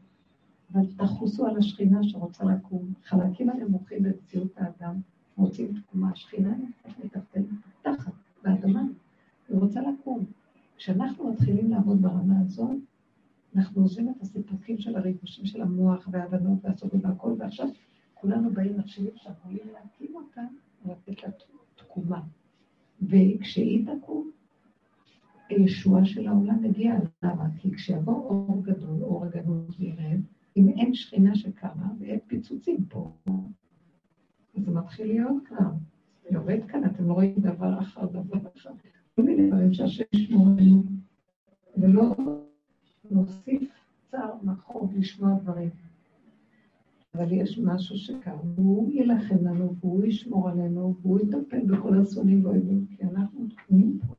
A: אבל תחוסו על השכינה שרוצה לקום, חלקים הנמוכים במציאות האדם רוצים תקומה, השכינה נמצאת מתחתנו, תחת, באדמה, היא רוצה לקום. כשאנחנו מתחילים לעבוד ברמה הזאת, אנחנו עוזבים את הסיפוקים של הריגושים של המוח וההבנות והסודות והכל, ועכשיו כולנו באים לחשבים שאנחנו יכולים להקים אותה ולתת לה תקומה. וכשהיא תקום, הישועה של העולם מגיעה. למה? כי כשיבוא אור גדול, אור הגדול וירד, אם אין שכינה שקמה ואין פיצוצים פה, אז זה מתחיל להיות כבר. יורד כאן, אתם לא רואים דבר אחר דבר אחר. כל מיני דברים שהשם ישמור עלינו, ולא נוסיף צער מחור לשמוע דברים. אבל יש משהו שקם, והוא יילחם לנו, והוא ישמור עלינו, והוא יטפל בכל אסונים ואויבים, כי אנחנו תקועים פה.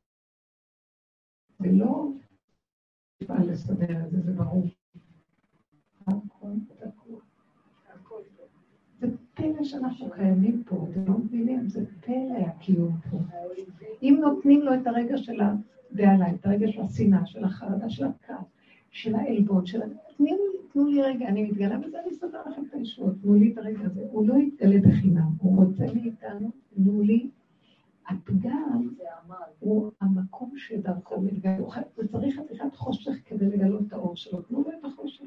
A: ולא נפעל לסדר את זה, זה ברור. הכל תקוע. זה פלא שאנחנו קיימים פה, אתם לא מבינים? זה פלא הקיום פה. אם נותנים לו את הרגע של הבהלה, את הרגע של השנאה, של החרדה, של הכעס, של העלבון, של... תנו, תנו לי רגע, אני מתגלה בזה, אני אסדר לכם את הישועות, תנו לי את הרגע הזה. הוא לא יתגלה בחינם, הוא רוצה מאיתנו, תנו לי. הפגם הוא המקום שדרכו מתגלה. הוא צריך חתיכת חושך כדי לגלות את האור שלו, תנו לו את החושך.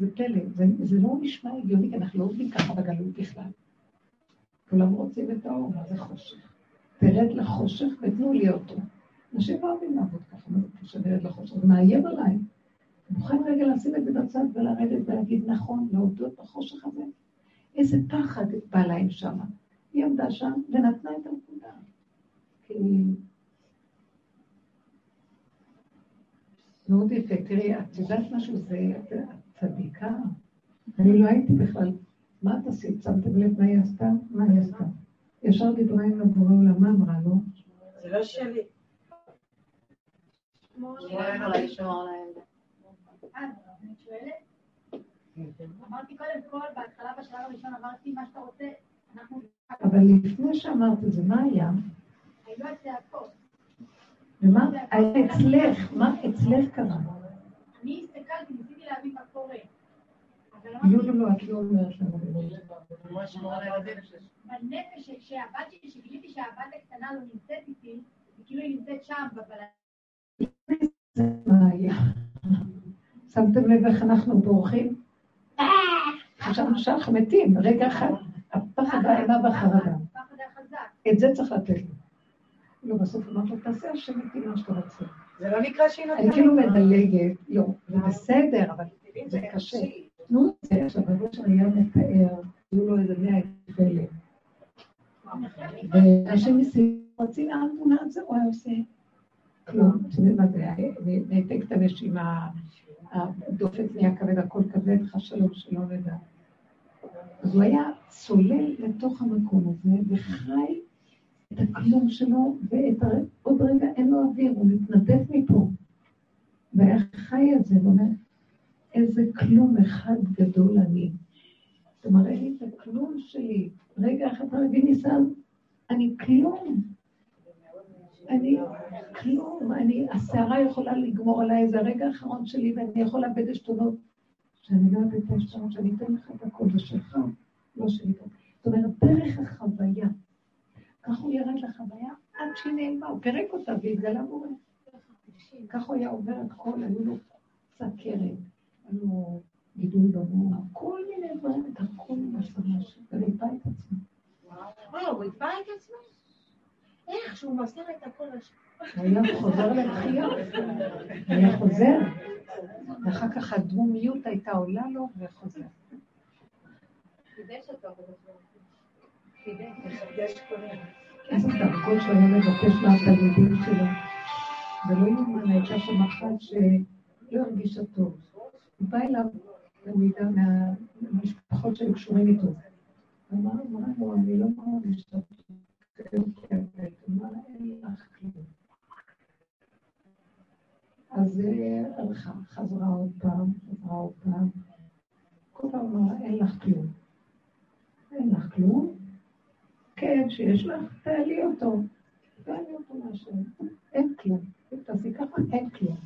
A: זה פלא, זה, זה לא נשמע הגיוני, כי אנחנו לא עובדים ככה בגלות בכלל. כולם רוצים את האור, מה זה חושך? תרד לחושך ותנו לי אותו. אנשים לא אוהבים לעבוד ככה, מה זה קשה נרד לחושך? זה מאיים עליי. אני מוכן רגע לשים את זה בצד ולרדת ולהגיד נכון, להודות בחושך הזה. איזה פחד בא להם שם. היא עמדה שם ונתנה את הנקודה. כי... מאוד יפה. תראי, את יודעת משהו? זה צדיקה. אני לא הייתי בכלל. מה את עשית? שמתם לב מה היא עשתה? מה היא עשתה? ישר דיברה עם הבורא עולם, מה אמרה לו?
G: זה לא שלי.
E: אני שואלת? אמרתי קודם כל, בהתחלה בשלב הראשון אמרתי מה שאתה רוצה, אנחנו...
A: אבל לפני שאמרת את זה, מה היה?
E: היו הצעקות.
A: ומה היה אצלך? מה אצלך קרה?
E: אני הסתכלתי, ניסיתי להבין מה קורה. אבל
A: לא, לא, את לא אומרת לנו.
E: בנפש, כשהבת שלי, שגיליתי שהבת הקטנה לא נמצאת איתי, וכאילו היא נמצאת שם,
A: היה? שמתם לב איך אנחנו בורחים? חשבנו שאנחנו מתים, רגע אחד, הפחד והאימה והחרדה. את זה צריך לתת לו. לא, בסוף אמרת לו, תעשה השם איתי מה שאתה רוצה.
G: זה לא נקרא שהיא נותנת.
A: אני כאילו מדלגת, לא, זה בסדר, אבל זה קשה. תנו את זה, עכשיו, שם היה מתאר, היו לו איזה מאה אלף ואנשים מסביב רוצים האמבולנס, הוא היה עושה כלום. אתם יודעים מה זה, נעתק את הנשימה, הדופק נהיה כבד, הכל כבד, חס שלום, שלא נדע. אז הוא היה צולל לתוך המקום הזה וחי את הכלום שלו, ועוד רגע אין לו אוויר, הוא מתנדב מפה. והיה חי את זה, ואומר, איזה כלום אחד גדול אני. אתה מראה לי את הכלום שלי. רגע אחד מבין, ניסן, אני כלום. אני כלום, אני, הסערה יכולה לגמור עליי, זה הרגע האחרון שלי, ואני יכול לאבד עשתונות. שאני לא אאבד את העשתונות, שאני אתן לך את הכל, זה שלך, לא שלי. זאת אומרת, דרך החוויה. כך הוא ירד לחוויה עד שהיא נעלמה, הוא פירק אותה והתגלה בורא. כך הוא היה עובר את כל, היו לו סכרת, היו לו גידול במוח, כל מיני דברים, את הכל עשה משהו, וריפא את עצמו.
I: וואו, הוא ריפא את עצמו? איך שהוא מסר את הכל
A: הוא היה חוזר לתחייה, היה חוזר, ואחר כך הדמומיות הייתה עולה לו וחוזר.
I: חידש אותו,
A: איזה דרכות שהוא היה מבקש מהתלמידים שלו. ולא יאומן, הייתה שם אחת שלא הרגישה טוב. הוא בא אליו תלמידה מהמשפחות שהיו קשורים איתו. אמר, אמרה לו, אני לא מרגישה טוב. אז הלכה, חזרה עוד פעם, חזרה עוד פעם. כל פעם אמרה, אין לך כלום. אין לך כלום? כן, שיש לך, תעלי אותו. תעלי אותו מהשם. אין כלום. תעשי ככה, אין כלום.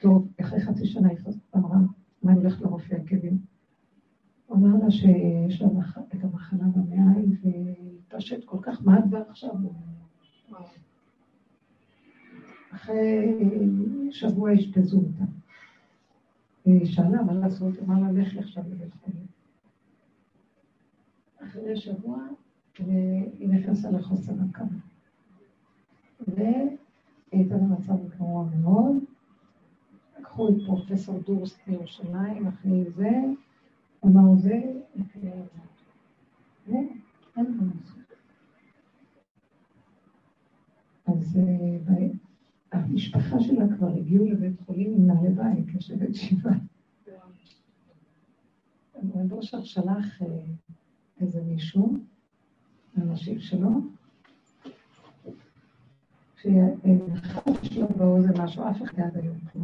A: טוב, אחרי חצי שנה היא אמרה, מה אני הולכת לרופא עקבים? הוא אמר לה שיש לה את המחלה במעיים והתפשט כל כך, מה באה עכשיו? אחרי שבוע אשפזו אותה. היא שאלה, מה לעשות? אמר לה, לכי עכשיו לבית חולים. אחרי שבוע, והיא נכנסה לחוסר הקמה. והיא הייתה במצב גרוע מאוד. לקחו את פרופסור דורסט מירושלים, אחרי זה, אמר זה, ואין מה לעשות. אז המשפחה שלה כבר הגיעו לבית חולים עם נעלי בית, לשבת שבעה. רב אושר שלח איזה מישהו, אנשים שלו, שיש לו באוזן משהו, אף אחד עד היום לא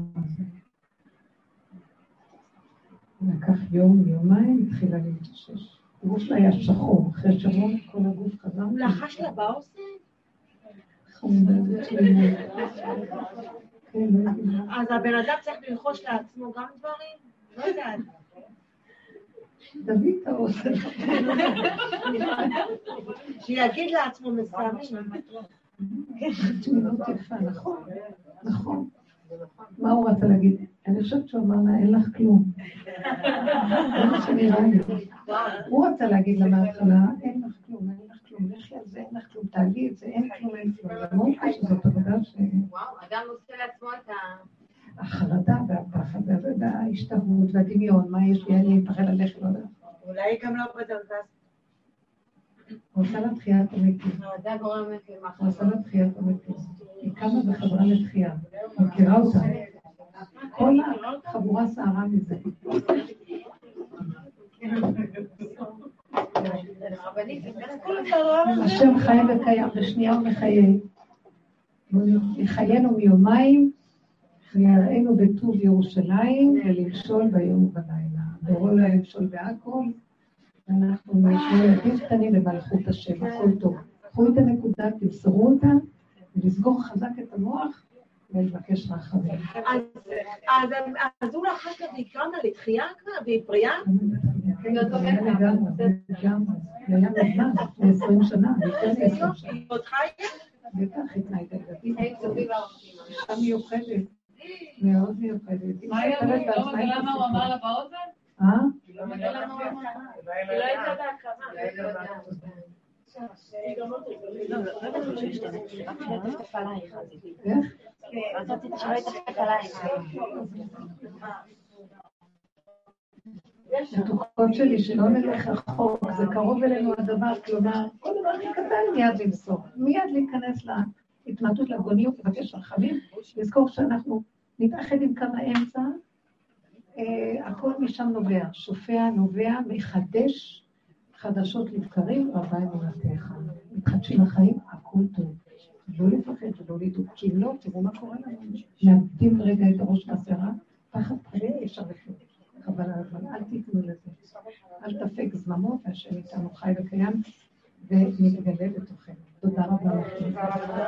A: לקח יום, יומיים, התחילה להתאושש. הגוף שלה היה שחור, אחרי שבוע כל הגוף חזר.
I: הוא לחש לה באוזן? אז הבן אדם צריך ללחוש לעצמו גם דברים? לא יודעת.
A: תביא את האוזן.
I: שיגיד לעצמו.
A: תמונות יפה, נכון, נכון. מה הוא רצה להגיד? אני חושבת שהוא אמר לה, אין לך כלום. זה מה שנראה לי. הוא רצה להגיד לה מההתחלה, אין לך כלום, אין כלום, לכי על זה, אין לך כלום, תעלי את זה, אין כלום, אין כלום. למרות שזאת עבודה ש...
I: וואו, אדם עושה לעצמו את ה...
A: החרדה והפחד וההשתהות והדמיון, מה יש לי, לי, מפחד ללכת, לא יודע.
G: אולי גם לא בדרגה.
A: הוא עושה לה תחיית המתים.
I: זה גורמת
A: הוא עושה לה תחיית המתים. היא קמה וחזרה לתחייה. מכירה אותה. כל החבורה סערה מזה. השם חי וקיים, בשנייה הוא מחיה. יחיינו מיומיים, ויראינו בטוב ירושלים, ולמשול ביום ובלילה. בואו לה למשול בהכל, ואנחנו נשמע ילדים קטנים במלכות השם, הכל טוב. קחו את הנקודה, תמסרו אותה, ולסגור חזק את המוח, ולבקש רחמים.
I: אז הוא לחש לה ויקרא לה לתחייה כבר, והיא בריאה?
A: שנה.
I: היא עוד חיה?
A: בטח. אישה מיוחדת, מאוד מיוחדת.
F: מה היא אומרת? לא מגלה מה הוא אמר לה באוזן?
A: אה?
F: לא מגלה מה הוא אמר לה? היא לא הייתה בהקרבה. מתוקות שלי, שלא נלך רחוק, זה קרוב אלינו הדבר, כלומר, כל דבר הכי קטן מיד למסור, מיד להיכנס להתמעטות לגוניות, לבקש רחמים, לזכור שאנחנו נתאחד עם קו האמצע,
A: אה, הכל משם נובע, שופע נובע, מחדש חדשות לבקרים, רבה אמונתך. מתחדשים החיים, הכל טוב. לא לפחד ולא לדאוג, כי אם לא, תראו מה קורה לנו. מאבדים רגע את הראש מהסערה, פחד חיה אי אפשר לחיות. חבל על הזמן, אל תיתנו לזה. אל תפק זממו, והשם איתנו חי וקיים, ומתגלה בתוכנו. תודה רבה לכם.